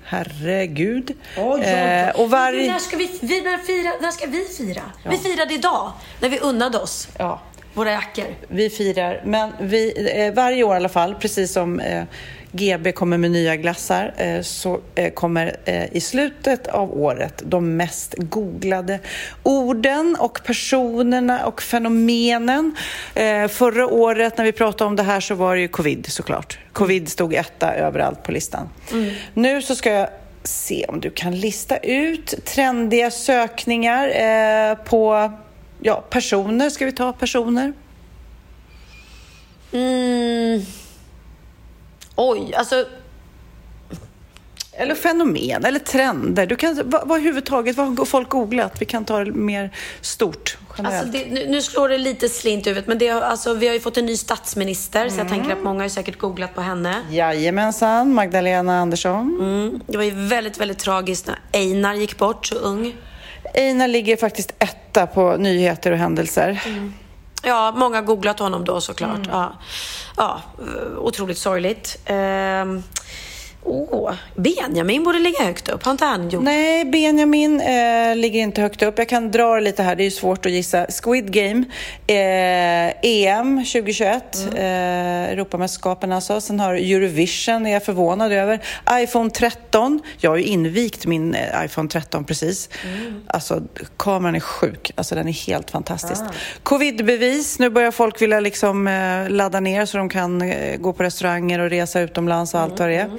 Herregud. Eh, och varje... När ska vi, vi, när fira, när ska vi fira? Vi firade idag, när vi unnade oss Ja. våra jackor. Vi firar, men vi, eh, varje år i alla fall, precis som eh, GB kommer med nya glassar eh, så eh, kommer eh, i slutet av året de mest googlade orden och personerna och fenomenen. Förra året när vi pratade om det här så var det ju covid såklart. Covid stod etta överallt på listan. Nu så ska jag se om du kan lista ut trendiga sökningar på ja, personer. Ska vi ta personer? Mm. Oj, alltså... Eller fenomen, eller trender. Du kan, vad, vad överhuvudtaget, vad har folk googlat? Vi kan ta det mer stort, generellt. Alltså det, nu, nu slår det lite slint i huvudet, men det, alltså, vi har ju fått en ny statsminister, så jag tänker att många har säkert googlat på henne. Jajamensan, Magdalena Andersson. Mm. Det var ju väldigt, väldigt tragiskt när Einar gick bort så ung. Einar ligger faktiskt etta på nyheter och händelser. Ja, många googlat honom då såklart. Ja. ja, otroligt sorgligt. Ehm, Åh, Benjamin borde ligga högt upp. Har inte han gjort Nej, Benjamin eh, ligger inte högt upp. Jag kan dra lite här, det är ju svårt att gissa. Squid Game, eh, EM 2021, eh, Europamästerskapen alltså. Sen har Eurovision, är jag förvånad över. iPhone 13, jag har ju invigt min eh, iPhone 13 precis. Alltså, kameran är sjuk. Alltså, den är helt fantastisk. Covidbevis, nu börjar folk vilja liksom eh, ladda ner så de kan eh, gå på restauranger och resa utomlands och allt vad det är.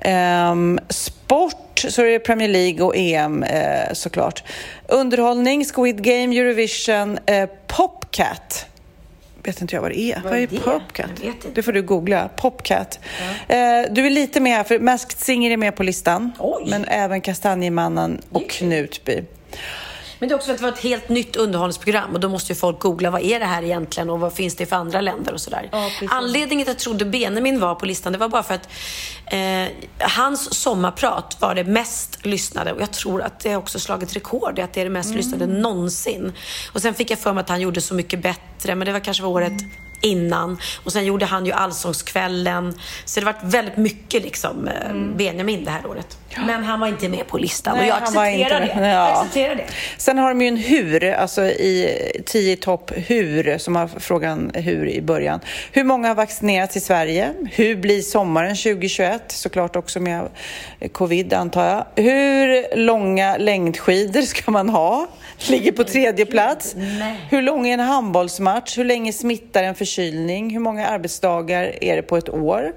Ehm, sport så är det Premier League och EM eh, såklart. Underhållning, Squid Game, Eurovision, eh, Popcat. Vet inte jag vad det är. Vad, är det? Popcat? Det får du googla. Popcat. Eh, du är lite med här, för Masked Singer är med på listan. Oj. Men även Kastanjemannen och Knutby. Men det är också för att det var ett helt nytt underhållningsprogram och då måste ju folk googla vad är det här egentligen och vad finns det för andra länder och sådär. Anledningen till att jag trodde Benjamin var på listan det var bara för att eh, hans sommarprat var det mest lyssnade och jag tror att det också slagit rekord i att det är det mest lyssnade någonsin. Och sen fick jag för mig att han gjorde Så mycket bättre men det var kanske var året innan. Och sen gjorde han ju Allsångskvällen. Så det varit väldigt mycket liksom eh, Benjamin det här året. Men han var inte med på listan Nej, och jag accepterar det. med. Jag Ja. accepterar det. Sen har de ju en hur, alltså i 10 i topp hur, som har frågan hur i början. Hur många har vaccinerats i Sverige? Hur blir sommaren 2021? Såklart också med covid antar jag. Hur långa längdskidor ska man ha? Ligger på tredje plats. Hur lång är en handbollsmatch? Hur länge smittar en förkylning? Hur många arbetsdagar är det på ett år?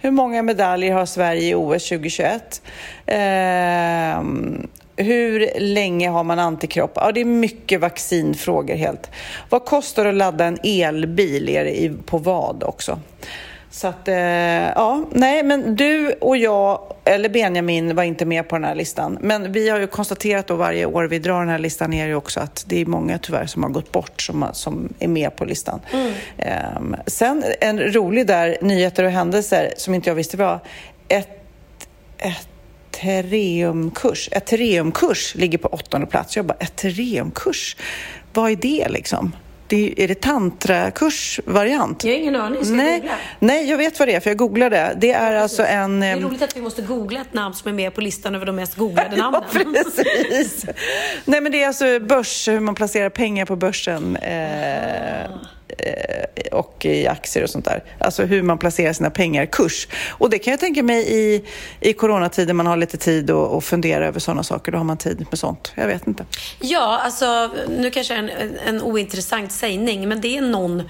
Hur många medaljer har Sverige i OS 2021? Ehm, hur länge har man antikropp? Ja, det är mycket vaccinfrågor helt. Vad kostar det att ladda en elbil? Är det på vad också? Så att, eh, ja, nej, men du och jag, eller Benjamin, var inte med på den här listan. Men vi har ju konstaterat då varje år vi drar den här listan ner ju också att det är många tyvärr som har gått bort som, som är med på listan. Ehm, sen en rolig där, nyheter och händelser som inte jag visste var. Ett, Ethereumkurs. Ethereumkurs ligger på åttonde plats. Jag bara, Ethereumkurs? Vad är det liksom? Det är, det tantrakurs-variant? Jag har ingen aning. Ska jag Nej, googla? nej, jag vet vad det är för jag googlade. Det är alltså en... Det är ehm, roligt att vi måste googla ett namn som är med på listan över de mest googlade Ja, namnen. precis. Nej, men det är alltså börs, hur man placerar pengar på börsen eh, eh, Eh, och i aktier och sånt där. Alltså hur man placerar sina pengar, kurs. Och det kan jag tänka mig i, i coronatiden, man har lite tid att att fundera över sådana saker. Då har man tid med sånt. Jag vet inte. Ja, alltså nu kanske en, en ointressant sägning, men det är någon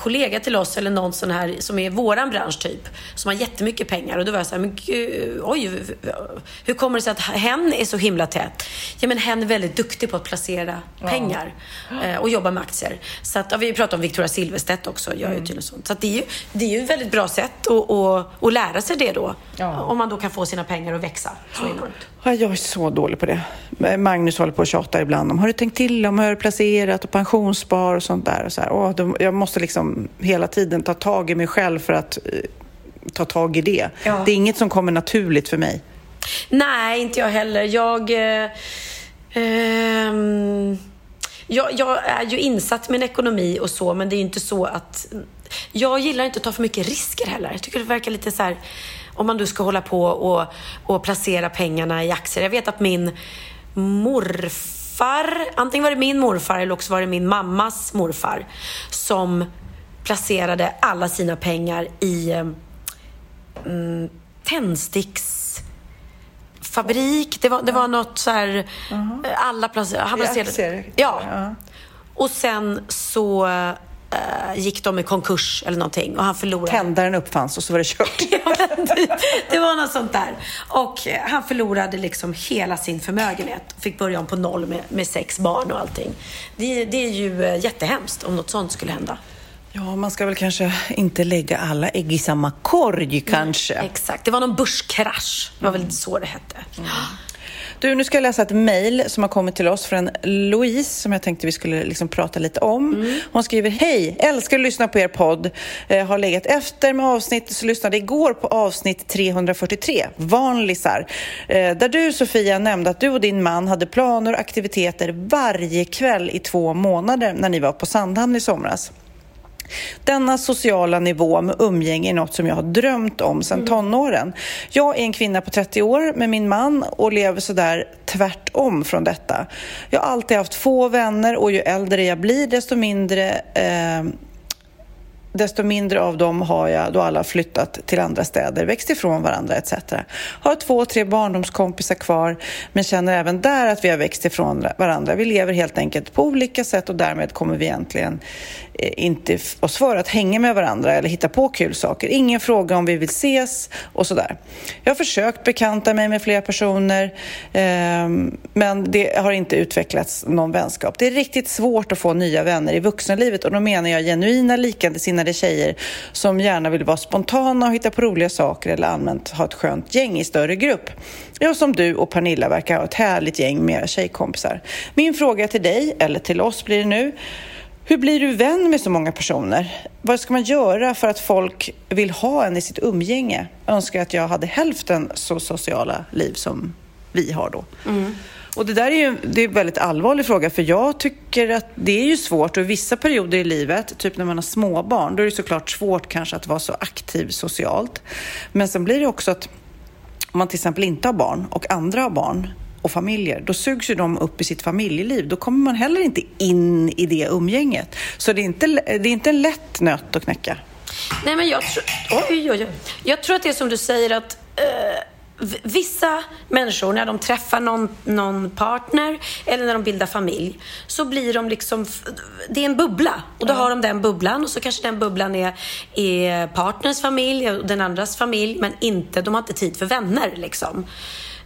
kollega till oss eller någon sån här som är våran bransch typ, som har jättemycket pengar och då var jag så här, men gud, oj, hur kommer det sig att hen är så himla tät? Ja, men hen är väldigt duktig på att placera pengar eh, och jobba med aktier. Så att, ja, vi pratar om Victoria Silvstedt också, gör ju tydligen sånt. Så att det är ju, det är ju ett väldigt bra sätt att, att, att lära sig det då, om man då kan få sina pengar att växa så enormt. Ja, Jag är så dålig på det. Magnus håller på att tjata ibland om har du tänkt till om hur har du placerat och pensionsspar och sånt där. Och så här. Åh, de, jag måste liksom hela tiden ta tag i mig själv för att eh, ta tag i det. Ja. Det är inget som kommer naturligt för mig. Nej, inte jag heller. Jag... Eh, ehm, jag, jag är ju insatt i min ekonomi och så, men det är ju inte så att... Jag gillar inte att ta för mycket risker heller. Jag tycker det verkar lite så här... Om man då ska hålla på och, och placera pengarna i aktier. Jag vet att min morfar, antingen var det min morfar eller också var det min mammas morfar, som placerade alla sina pengar i eh, mm, tändsticksfabrik. Det var, det var något så här, eh, alla placerade, han placerade. Ja. Ja. Och sen så eh, gick de i konkurs eller någonting och han förlorade. Tändaren uppfanns och så var det kört. det var något sånt där. Och eh, han förlorade liksom hela sin förmögenhet och fick börja om på noll med, med sex barn och allting. Det, det är ju eh, jättehemskt om något sånt skulle hända. Ja, man ska väl kanske inte lägga alla ägg i samma korg kanske. Exakt, det var någon börskrasch. Det var väl så det hette. Du, nu ska jag läsa ett mejl som har kommit till oss från Louise som jag tänkte vi skulle liksom prata lite om. Hon skriver Hej! Älskar att lyssna på er podd. Eh, har legat efter med avsnitt så lyssnade igår på avsnitt 343, Vanlisar. Eh, där du Sofia nämnde att du och din man hade planer och aktiviteter varje kväll i två månader när ni var på Sandhamn i somras. Denna sociala nivå med umgänge är något som jag har drömt om sedan tonåren. Jag är en kvinna på 30 år med min man och lever sådär tvärtom från detta. Jag har alltid haft få vänner och ju äldre jag blir desto mindre eh, desto mindre av dem har jag då alla flyttat till andra städer, växt ifrån varandra etc. Har två, tre barndomskompisar kvar men känner även där att vi har växt ifrån varandra. Vi lever helt enkelt på olika sätt och därmed kommer vi egentligen Eh, inte oss för att hänga med varandra eller hitta på kul saker. Ingen fråga om vi vill ses och sådär. Jag har försökt bekanta mig med flera personer eh, men det har inte utvecklats någon vänskap. Det är riktigt svårt att få nya vänner i vuxenlivet och då menar jag genuina likasinnade tjejer som gärna vill vara spontana och hitta på roliga saker eller allmänt ha ett skönt gäng i större grupp. Jag som du och Pernilla verkar ha ett härligt gäng med era tjejkompisar. Min fråga till dig, eller till oss blir det nu, hur blir du vän med så många personer? Vad ska man göra för att folk vill ha en i sitt umgänge? Jag önskar att jag hade hälften så sociala liv som vi har då. Och det där är ju det är en väldigt allvarlig fråga för jag tycker att det är ju svårt och i vissa perioder i livet, typ när man har småbarn, då är det såklart svårt kanske att vara så aktiv socialt. Men sen blir det också att om man till exempel inte har barn och andra har barn och familjer, då sugs ju de upp i sitt familjeliv. Då kommer man heller inte in i det umgänget. Så det är inte, det är inte en lätt nöt att knäcka. Nej, men jag tror... Oj, oj, oj. Jag tror att det är som du säger att v- vissa människor, när de träffar någon, någon partner eller när de bildar familj, så blir de liksom... Det är en bubbla. Och då har de den bubblan och så kanske den bubblan är, är partners familj och den andras familj, men inte, de har inte tid för vänner liksom.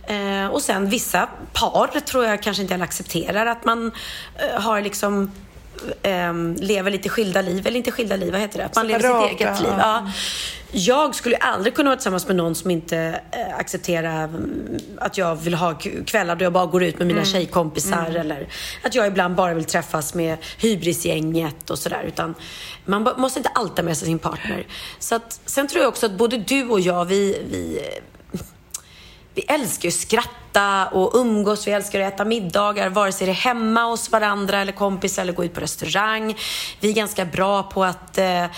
Eh, och sen vissa par tror jag kanske inte heller accepterar att man eh, har liksom ehm, lever lite skilda liv, eller inte skilda liv, vad heter det? Att man lever sitt eget liv. ja. Ja. Jag skulle aldrig kunna vara tillsammans med någon som inte eh, accepterar mm, att jag vill ha kvällar då jag bara går ut med mina Mm. tjejkompisar eller att jag ibland bara vill träffas med hybrisgänget och sådär. Utan man måste inte alltid ha med sig sin partner. Så att, sen tror jag också att både du och jag, vi, vi vi älskar ju att skratta och umgås, vi älskar att äta middagar, vare sig det är hemma hos varandra eller kompisar eller gå ut på restaurang. Vi är ganska bra på att eh, eh,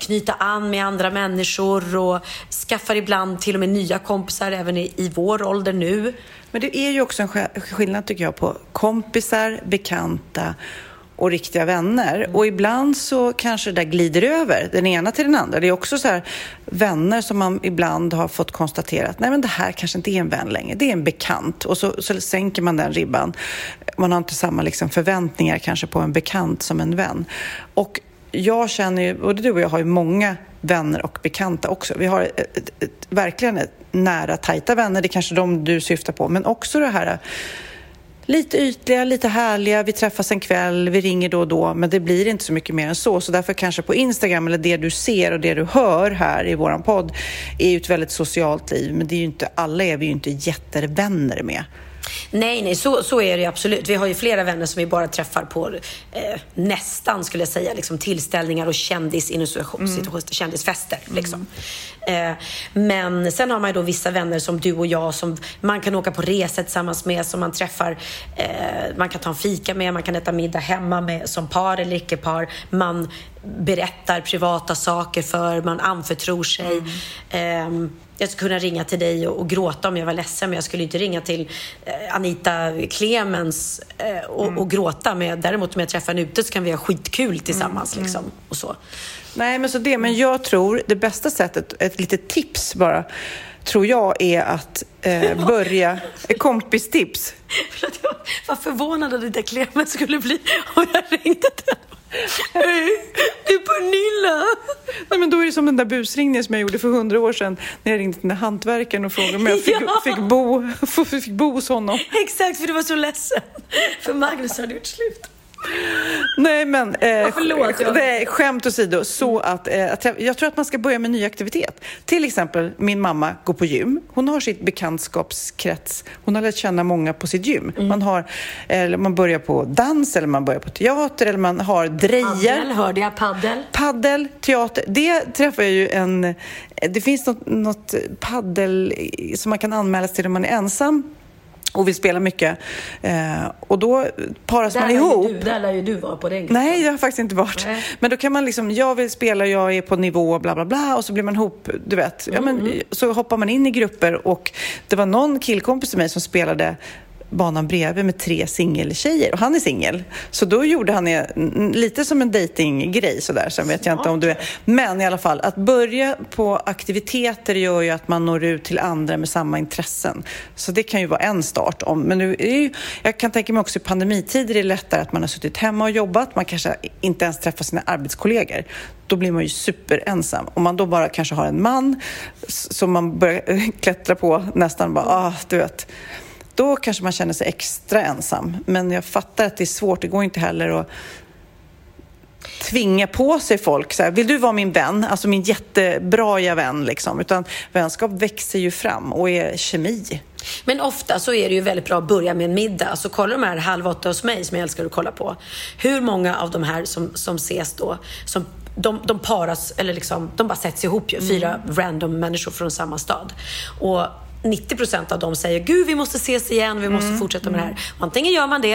knyta an med andra människor och skaffar ibland till och med nya kompisar även i, i vår ålder nu. Men det är ju också en skillnad tycker jag på kompisar, bekanta och riktiga vänner. Och ibland så kanske det där glider över den ena till den andra. Det är också så här vänner som man ibland har fått konstatera att nej men det här kanske inte är en vän längre, det är en bekant. Och så, så sänker man den ribban. Man har inte samma liksom förväntningar kanske på en bekant som en vän. Och jag känner ju, både du och jag har ju många vänner och bekanta också. Vi har ett, ett, ett, verkligen nära, tajta vänner, det är kanske de du syftar på, men också det här lite ytliga, lite härliga, vi träffas en kväll, vi ringer då och då, men det blir inte så mycket mer än så. Så därför kanske på Instagram, eller det du ser och det du hör här i våran podd, är ju ett väldigt socialt liv, men det är ju inte, alla är vi ju inte jättevänner med. Nej, nej, så, så är det absolut. Vi har ju flera vänner som vi bara träffar på eh, nästan, skulle jag säga, liksom, tillställningar och kändis, inom situations- kändisfester. Liksom. Eh, men sen har man ju då vissa vänner som du och jag som man kan åka på resa tillsammans med, som man träffar, eh, man kan ta en fika med, man kan äta middag hemma med som par eller icke-par. Man berättar privata saker för, man anförtror sig. Mm. Ehm, jag skulle kunna ringa till dig och, gråta om jag var ledsen, men jag skulle inte ringa till eh, Anita Clemens eh, och, Mm. och gråta. Men däremot om jag träffar henne ute så kan vi ha skitkul tillsammans. Mm. Liksom, och så. Nej, men så det. Men jag tror det bästa sättet, ett litet tips bara, tror jag är att eh, börja, ett kompistips. För att jag var förvånad att Anita Clemens skulle bli om jag ringde till. Hej, det är Pernilla! Nej, men då är det som den där busringningen som jag gjorde för hundra år sedan när jag ringde till den där hantverkaren och frågade om jag fick, Ja. fick, bo, fick bo hos honom. Exakt, för du var så ledsen. För Magnus hade gjort slut. Nej, men eh, förlåt, jag- nej, skämt åsido. Så att, eh, att jag, jag tror att man ska börja med ny aktivitet. Till exempel, min mamma går på gym. Hon har sitt bekantskapskrets. Hon har lärt känna många på sitt gym. Mm. Man, har, eller man börjar på dans, eller man börjar på teater, eller man har drejer. Paddel, hörde jag paddel? Paddel, teater, det träffar jag ju en... Det finns något, något paddel som man kan anmäla sig till om man är ensam och vill spela mycket. Eh, och då paras man Där lär, ihop. du, där lär ju du vara på den gruppen. Nej, det har faktiskt inte varit. Nej. Men då kan man liksom, jag vill spela, jag är på nivå, bla bla bla, och så blir man ihop, du vet. Ja, Mm, men, så hoppar man in i grupper och det var någon killkompis till mig som spelade banan bredvid med tre singeltjejer och han är singel. Så då gjorde han mm, lite som en datinggrej sådär. Sen vet jag inte om du är... Men i alla fall, att börja på aktiviteter gör ju att man når ut till andra med samma intressen. Så det kan ju vara en start. Om, men nu är ju, jag kan tänka mig också i pandemitider är det lättare att man har suttit hemma och jobbat. Man kanske inte ens träffar sina arbetskollegor. Då blir man ju superensam. Om man då bara kanske har en man som man börjar klättra på nästan bara, ah, du vet. Då kanske man känner sig extra ensam. Men jag fattar att det är svårt. Det går inte heller att tvinga på sig folk. Så här, Vill du vara min vän? Alltså min jättebra vän. Liksom. Utan vänskap växer ju fram och är kemi. Men ofta så är det ju väldigt bra att börja med en middag. Alltså kolla de här Halv åtta hos mig som jag älskar att kolla på. Hur många av de här som, som ses då, som de, de paras, eller liksom, de bara sätts ihop ju. Fyra random människor från samma stad. Och 90% av dem säger Gud, vi måste ses igen, vi måste fortsätta med det här. Antingen gör man det,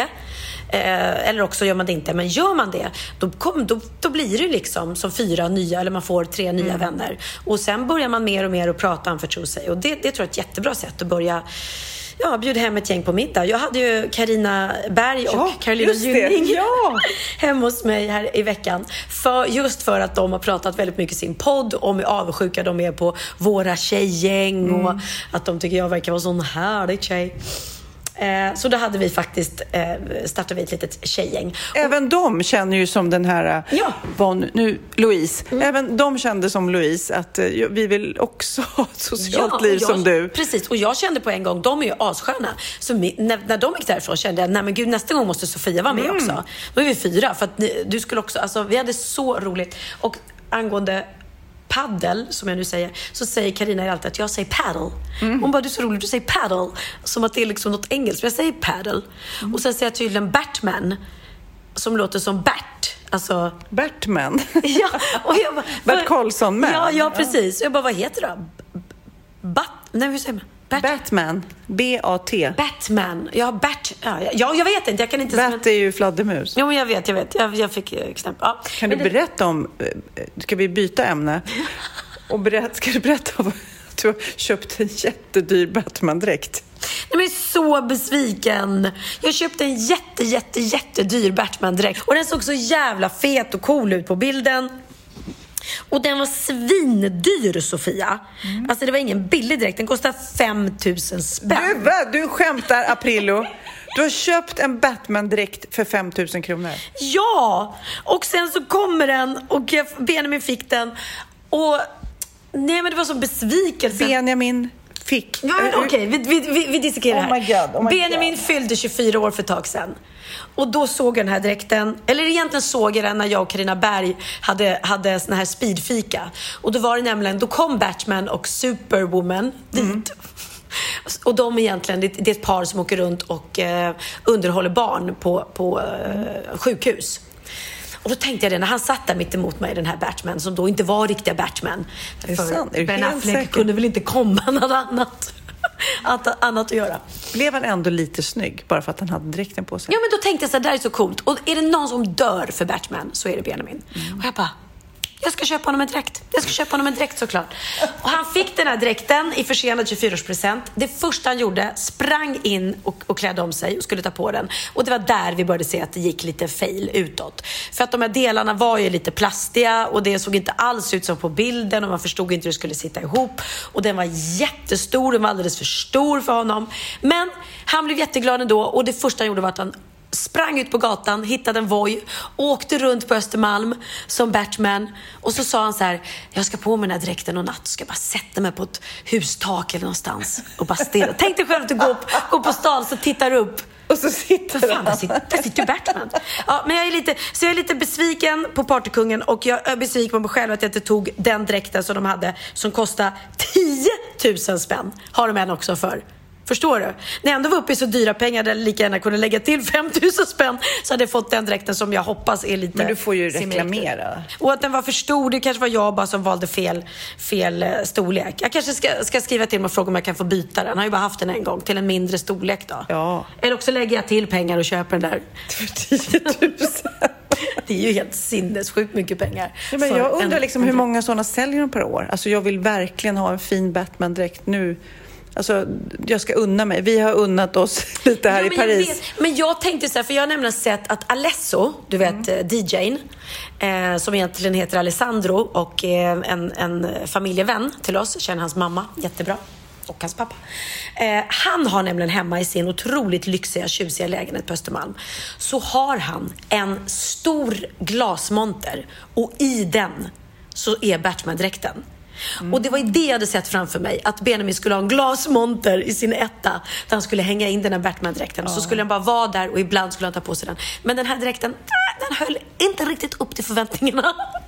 eh, eller också gör man det inte. Men gör man det, då, kom, då, då blir det liksom som fyra nya, eller man får tre nya vänner. Och sen börjar man mer och mer att prata och anförtro sig. Och det, det tror jag är ett jättebra sätt att börja Ja, bjuda hem ett gäng på middag. Jag hade ju Karina Berg och Ja, Carolina. Gynning Ja. hemma hos mig här i veckan. För, just för att de har pratat väldigt mycket i sin podd om hur avundsjuka de är på våra tjejgäng och Mm. att de tycker jag verkar vara sån härlig tjej. Eh, så då hade vi faktiskt, eh, startade vi ett litet tjejgäng. Även de känner ju som den här Ja. Mm. Von, nu, Louise. Även de kände som Louise att eh, vi vill också ha ett socialt och liv jag, som du. Precis, och jag kände på en gång, de är ju assköna. Så mi, när, när de gick därifrån kände jag, nej men gud nästa gång måste Sofia vara med Mm. också. Då är vi fyra, för att ni, du skulle också, alltså vi hade så roligt. Och angående paddel, som jag nu säger, så säger Karina alltid att jag säger paddle. Mm. Hon bara, du är så rolig, du säger paddle. Som att det är liksom något engelskt, men jag säger paddle. Mm. Och sen säger jag tydligen Batman, som låter som Bert. Alltså, Bertman. ja, och jag bara, Bert Karlsson med. Ja, ja, precis. Och jag bara, vad heter det då? Bat... Nej, hur säger man? Bat... Batman. B-A-T. Batman. Ja, Bert... Ja, ja, jag vet inte. Jag kan inte... Bat är ju fladdermus. Jo, men jag vet, jag vet. Jag, jag fick eh, knäpp. Ja. Kan du Men det- berätta om... eh, Ska vi byta ämne? Och berätta, ska du berätta om att du har köpt en jättedyr Batman-dräkt? Nej, men så besviken. Jag köpte en jätte, jätte, jättedyr Batman-dräkt. Och den såg så jävla fet och cool ut på bilden. Och den var svindyr, Sofia. Alltså det var ingen billig dräkt. Den kostade 5000 spänn. Du, du skämtar, Aprillo. Du har köpt en Batman-dräkt för 5 000 kronor. Ja! Och sen så kommer den och Benjamin fick den. Och nej men det var så besvikelse. Benjamin fick... Ja, Okej, vi, vi, vi, vi dissekerar Oh här. God, oh Benjamin God. fyllde 24 år för ett tag sedan. Och då såg jag den här dräkten, eller egentligen såg jag den när jag och Karina Berg hade, hade sån här speedfika. Och då var det nämligen, då kom Batman och Superwoman dit. Mm. Och de egentligen, det, det är ett par som åker runt och eh, underhåller barn på, på eh, sjukhus. Och då tänkte jag det, när han satt där mitt emot mig, den här Batman, som då inte var riktiga Batman. det För sant? Är Ben Affleck säker? kunde väl inte komma något annat, att, annat att göra. blev han ändå lite snygg bara för att han hade dräkten på sig? Ja, men då tänkte jag så här, det här är så coolt. Och är det någon som dör för Batman så är det Benjamin. Och jag bara, jag ska köpa honom en dräkt. Jag ska köpa honom en dräkt såklart. Och han fick den här dräkten i försenad 24-årspresent. Det första han gjorde, sprang in och, och klädde om sig och skulle ta på den. Och det var där vi började se att det gick lite fail utåt. För att de här delarna var ju lite plastiga och det såg inte alls ut som på bilden och man förstod inte hur det skulle sitta ihop. Och den var jättestor, den var alldeles för stor för honom. Men han blev jätteglad ändå och det första han gjorde var att han sprang ut på gatan, hittade en Voi, åkte runt på Östermalm som Batman och så sa han så här, jag ska på mig den här dräkten och natt, ska bara sätta mig på ett hustak eller någonstans och bara stirra. Tänk dig själv att du går, går på stan så tittar du upp Och så sitter Fan, han. där sitter, där sitter Batman. Ja, men jag är lite, så jag är lite besviken på Partykungen och jag är besviken på mig själv att jag inte tog den dräkten som de hade som kostade 10 000 spänn. Har de en också för. Förstår du? När jag ändå var uppe i så dyra pengar där jag lika gärna kunde lägga till 5 000 spänn så hade jag fått den dräkten som jag hoppas är lite... Men du får ju reklamera. Och att den var för stor, det kanske var jag bara som valde fel, fel eh, storlek. Jag kanske ska, ska skriva till mig och fråga om jag kan få byta den. Jag har ju bara haft den en gång till en mindre storlek då. Ja. Eller också lägger jag till pengar och köper den där. För 10 000. Det är ju helt sinnessjukt mycket pengar. Ja, men jag undrar en- liksom hur många sådana säljer de per år? Alltså jag vill verkligen ha en fin Batman-dräkt nu. Alltså, jag ska unna mig. Vi har unnat oss lite här Ja, i men jag Paris. vet. Men jag tänkte så här, för jag har nämligen sett att Alesso, du vet Mm. eh, DJn, eh, som egentligen heter Alessandro och är en, en familjevän till oss, känner hans mamma jättebra. Och hans pappa. Eh, han har nämligen hemma i sin otroligt lyxiga, tjusiga lägenhet på Östermalm, så har han en stor glasmonter och i den så är Batman-dräkten. Och det var ju det jag hade sett framför mig, att Benjamin skulle ha en glasmonter i sin etta där han skulle hänga in den här Batman-dräkten. Och så skulle han bara vara där och ibland skulle han ta på sig den. Men den här dräkten, den höll inte riktigt upp till förväntningarna.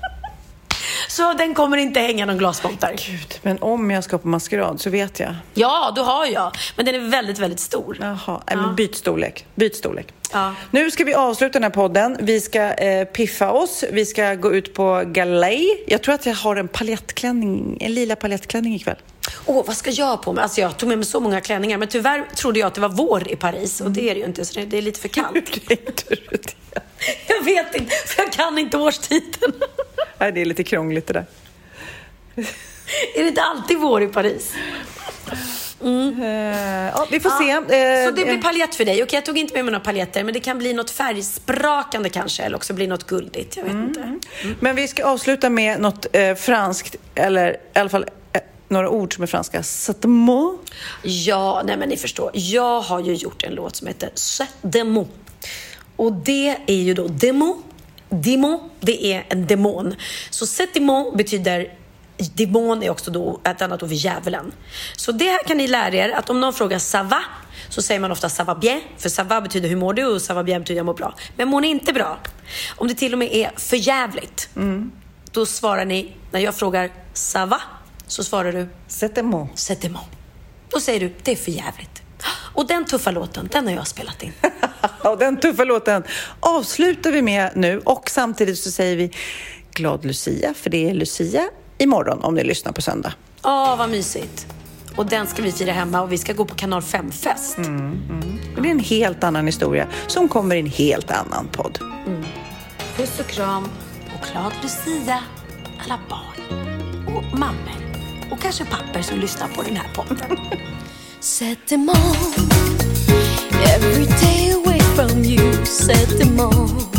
Så den kommer inte hänga någon glasmonter. Gud, men om jag ska på maskerad så vet jag. Ja, du har jag. Men den är väldigt, väldigt stor. Jaha, nej, men byt storlek. Byt storlek. Ja. Nu ska vi avsluta den här podden. Vi ska eh, piffa oss. Vi ska gå ut på galej. Jag tror att jag har en paljettklänning, en lila paljettklänning ikväll. Åh, vad ska jag på mig? Alltså jag tog med mig så många klänningar, men tyvärr trodde jag att det var vår i Paris och det är det ju inte, så det- är lite för kallt. Jag vet inte, för jag kan inte årstiden. Nej, det är lite krångligt det där. Är det inte alltid vår i Paris? Eh, ja, vi får se. Eh, så det blir eh, paljett för dig. Okej, jag tog inte med mig några paljetter, men det kan bli något färgsprakande kanske, eller också bli något guldigt. Jag vet inte. Men vi ska avsluta med något eh, franskt, eller i alla fall några ord som är franska. Satmo. Ja, nej men ni förstår. Jag har ju gjort en låt som heter C'est Demo. Och det är ju då demo. Demo, det är en demon. Så C'est Demo betyder Demon är också då ett annat ord för djävulen. Så det här kan ni lära er att om någon frågar ça va så säger man ofta ça va bien. För ça va betyder hur mår du och ça va bien betyder jag mår bra. Men mår ni inte bra, om det till och med är för jävligt, då svarar ni, när jag frågar ça va, så svarar du Satmo. C'est Demo. Då säger du, det är för jävligt. Och den tuffa låten, den har jag spelat in. Och den tuffa låten avslutar vi med nu och samtidigt så säger vi glad Lucia, för det är Lucia imorgon om ni lyssnar på söndag. Åh, vad mysigt. Och den ska vi fira hemma och vi ska gå på kanal 5-fest. Men det är en helt annan historia som kommer i en helt annan podd. Puss och kram och glad Lucia, alla barn och mammor och kanske papper som lyssnar på den här podden. Set them on every day away from you. Set them on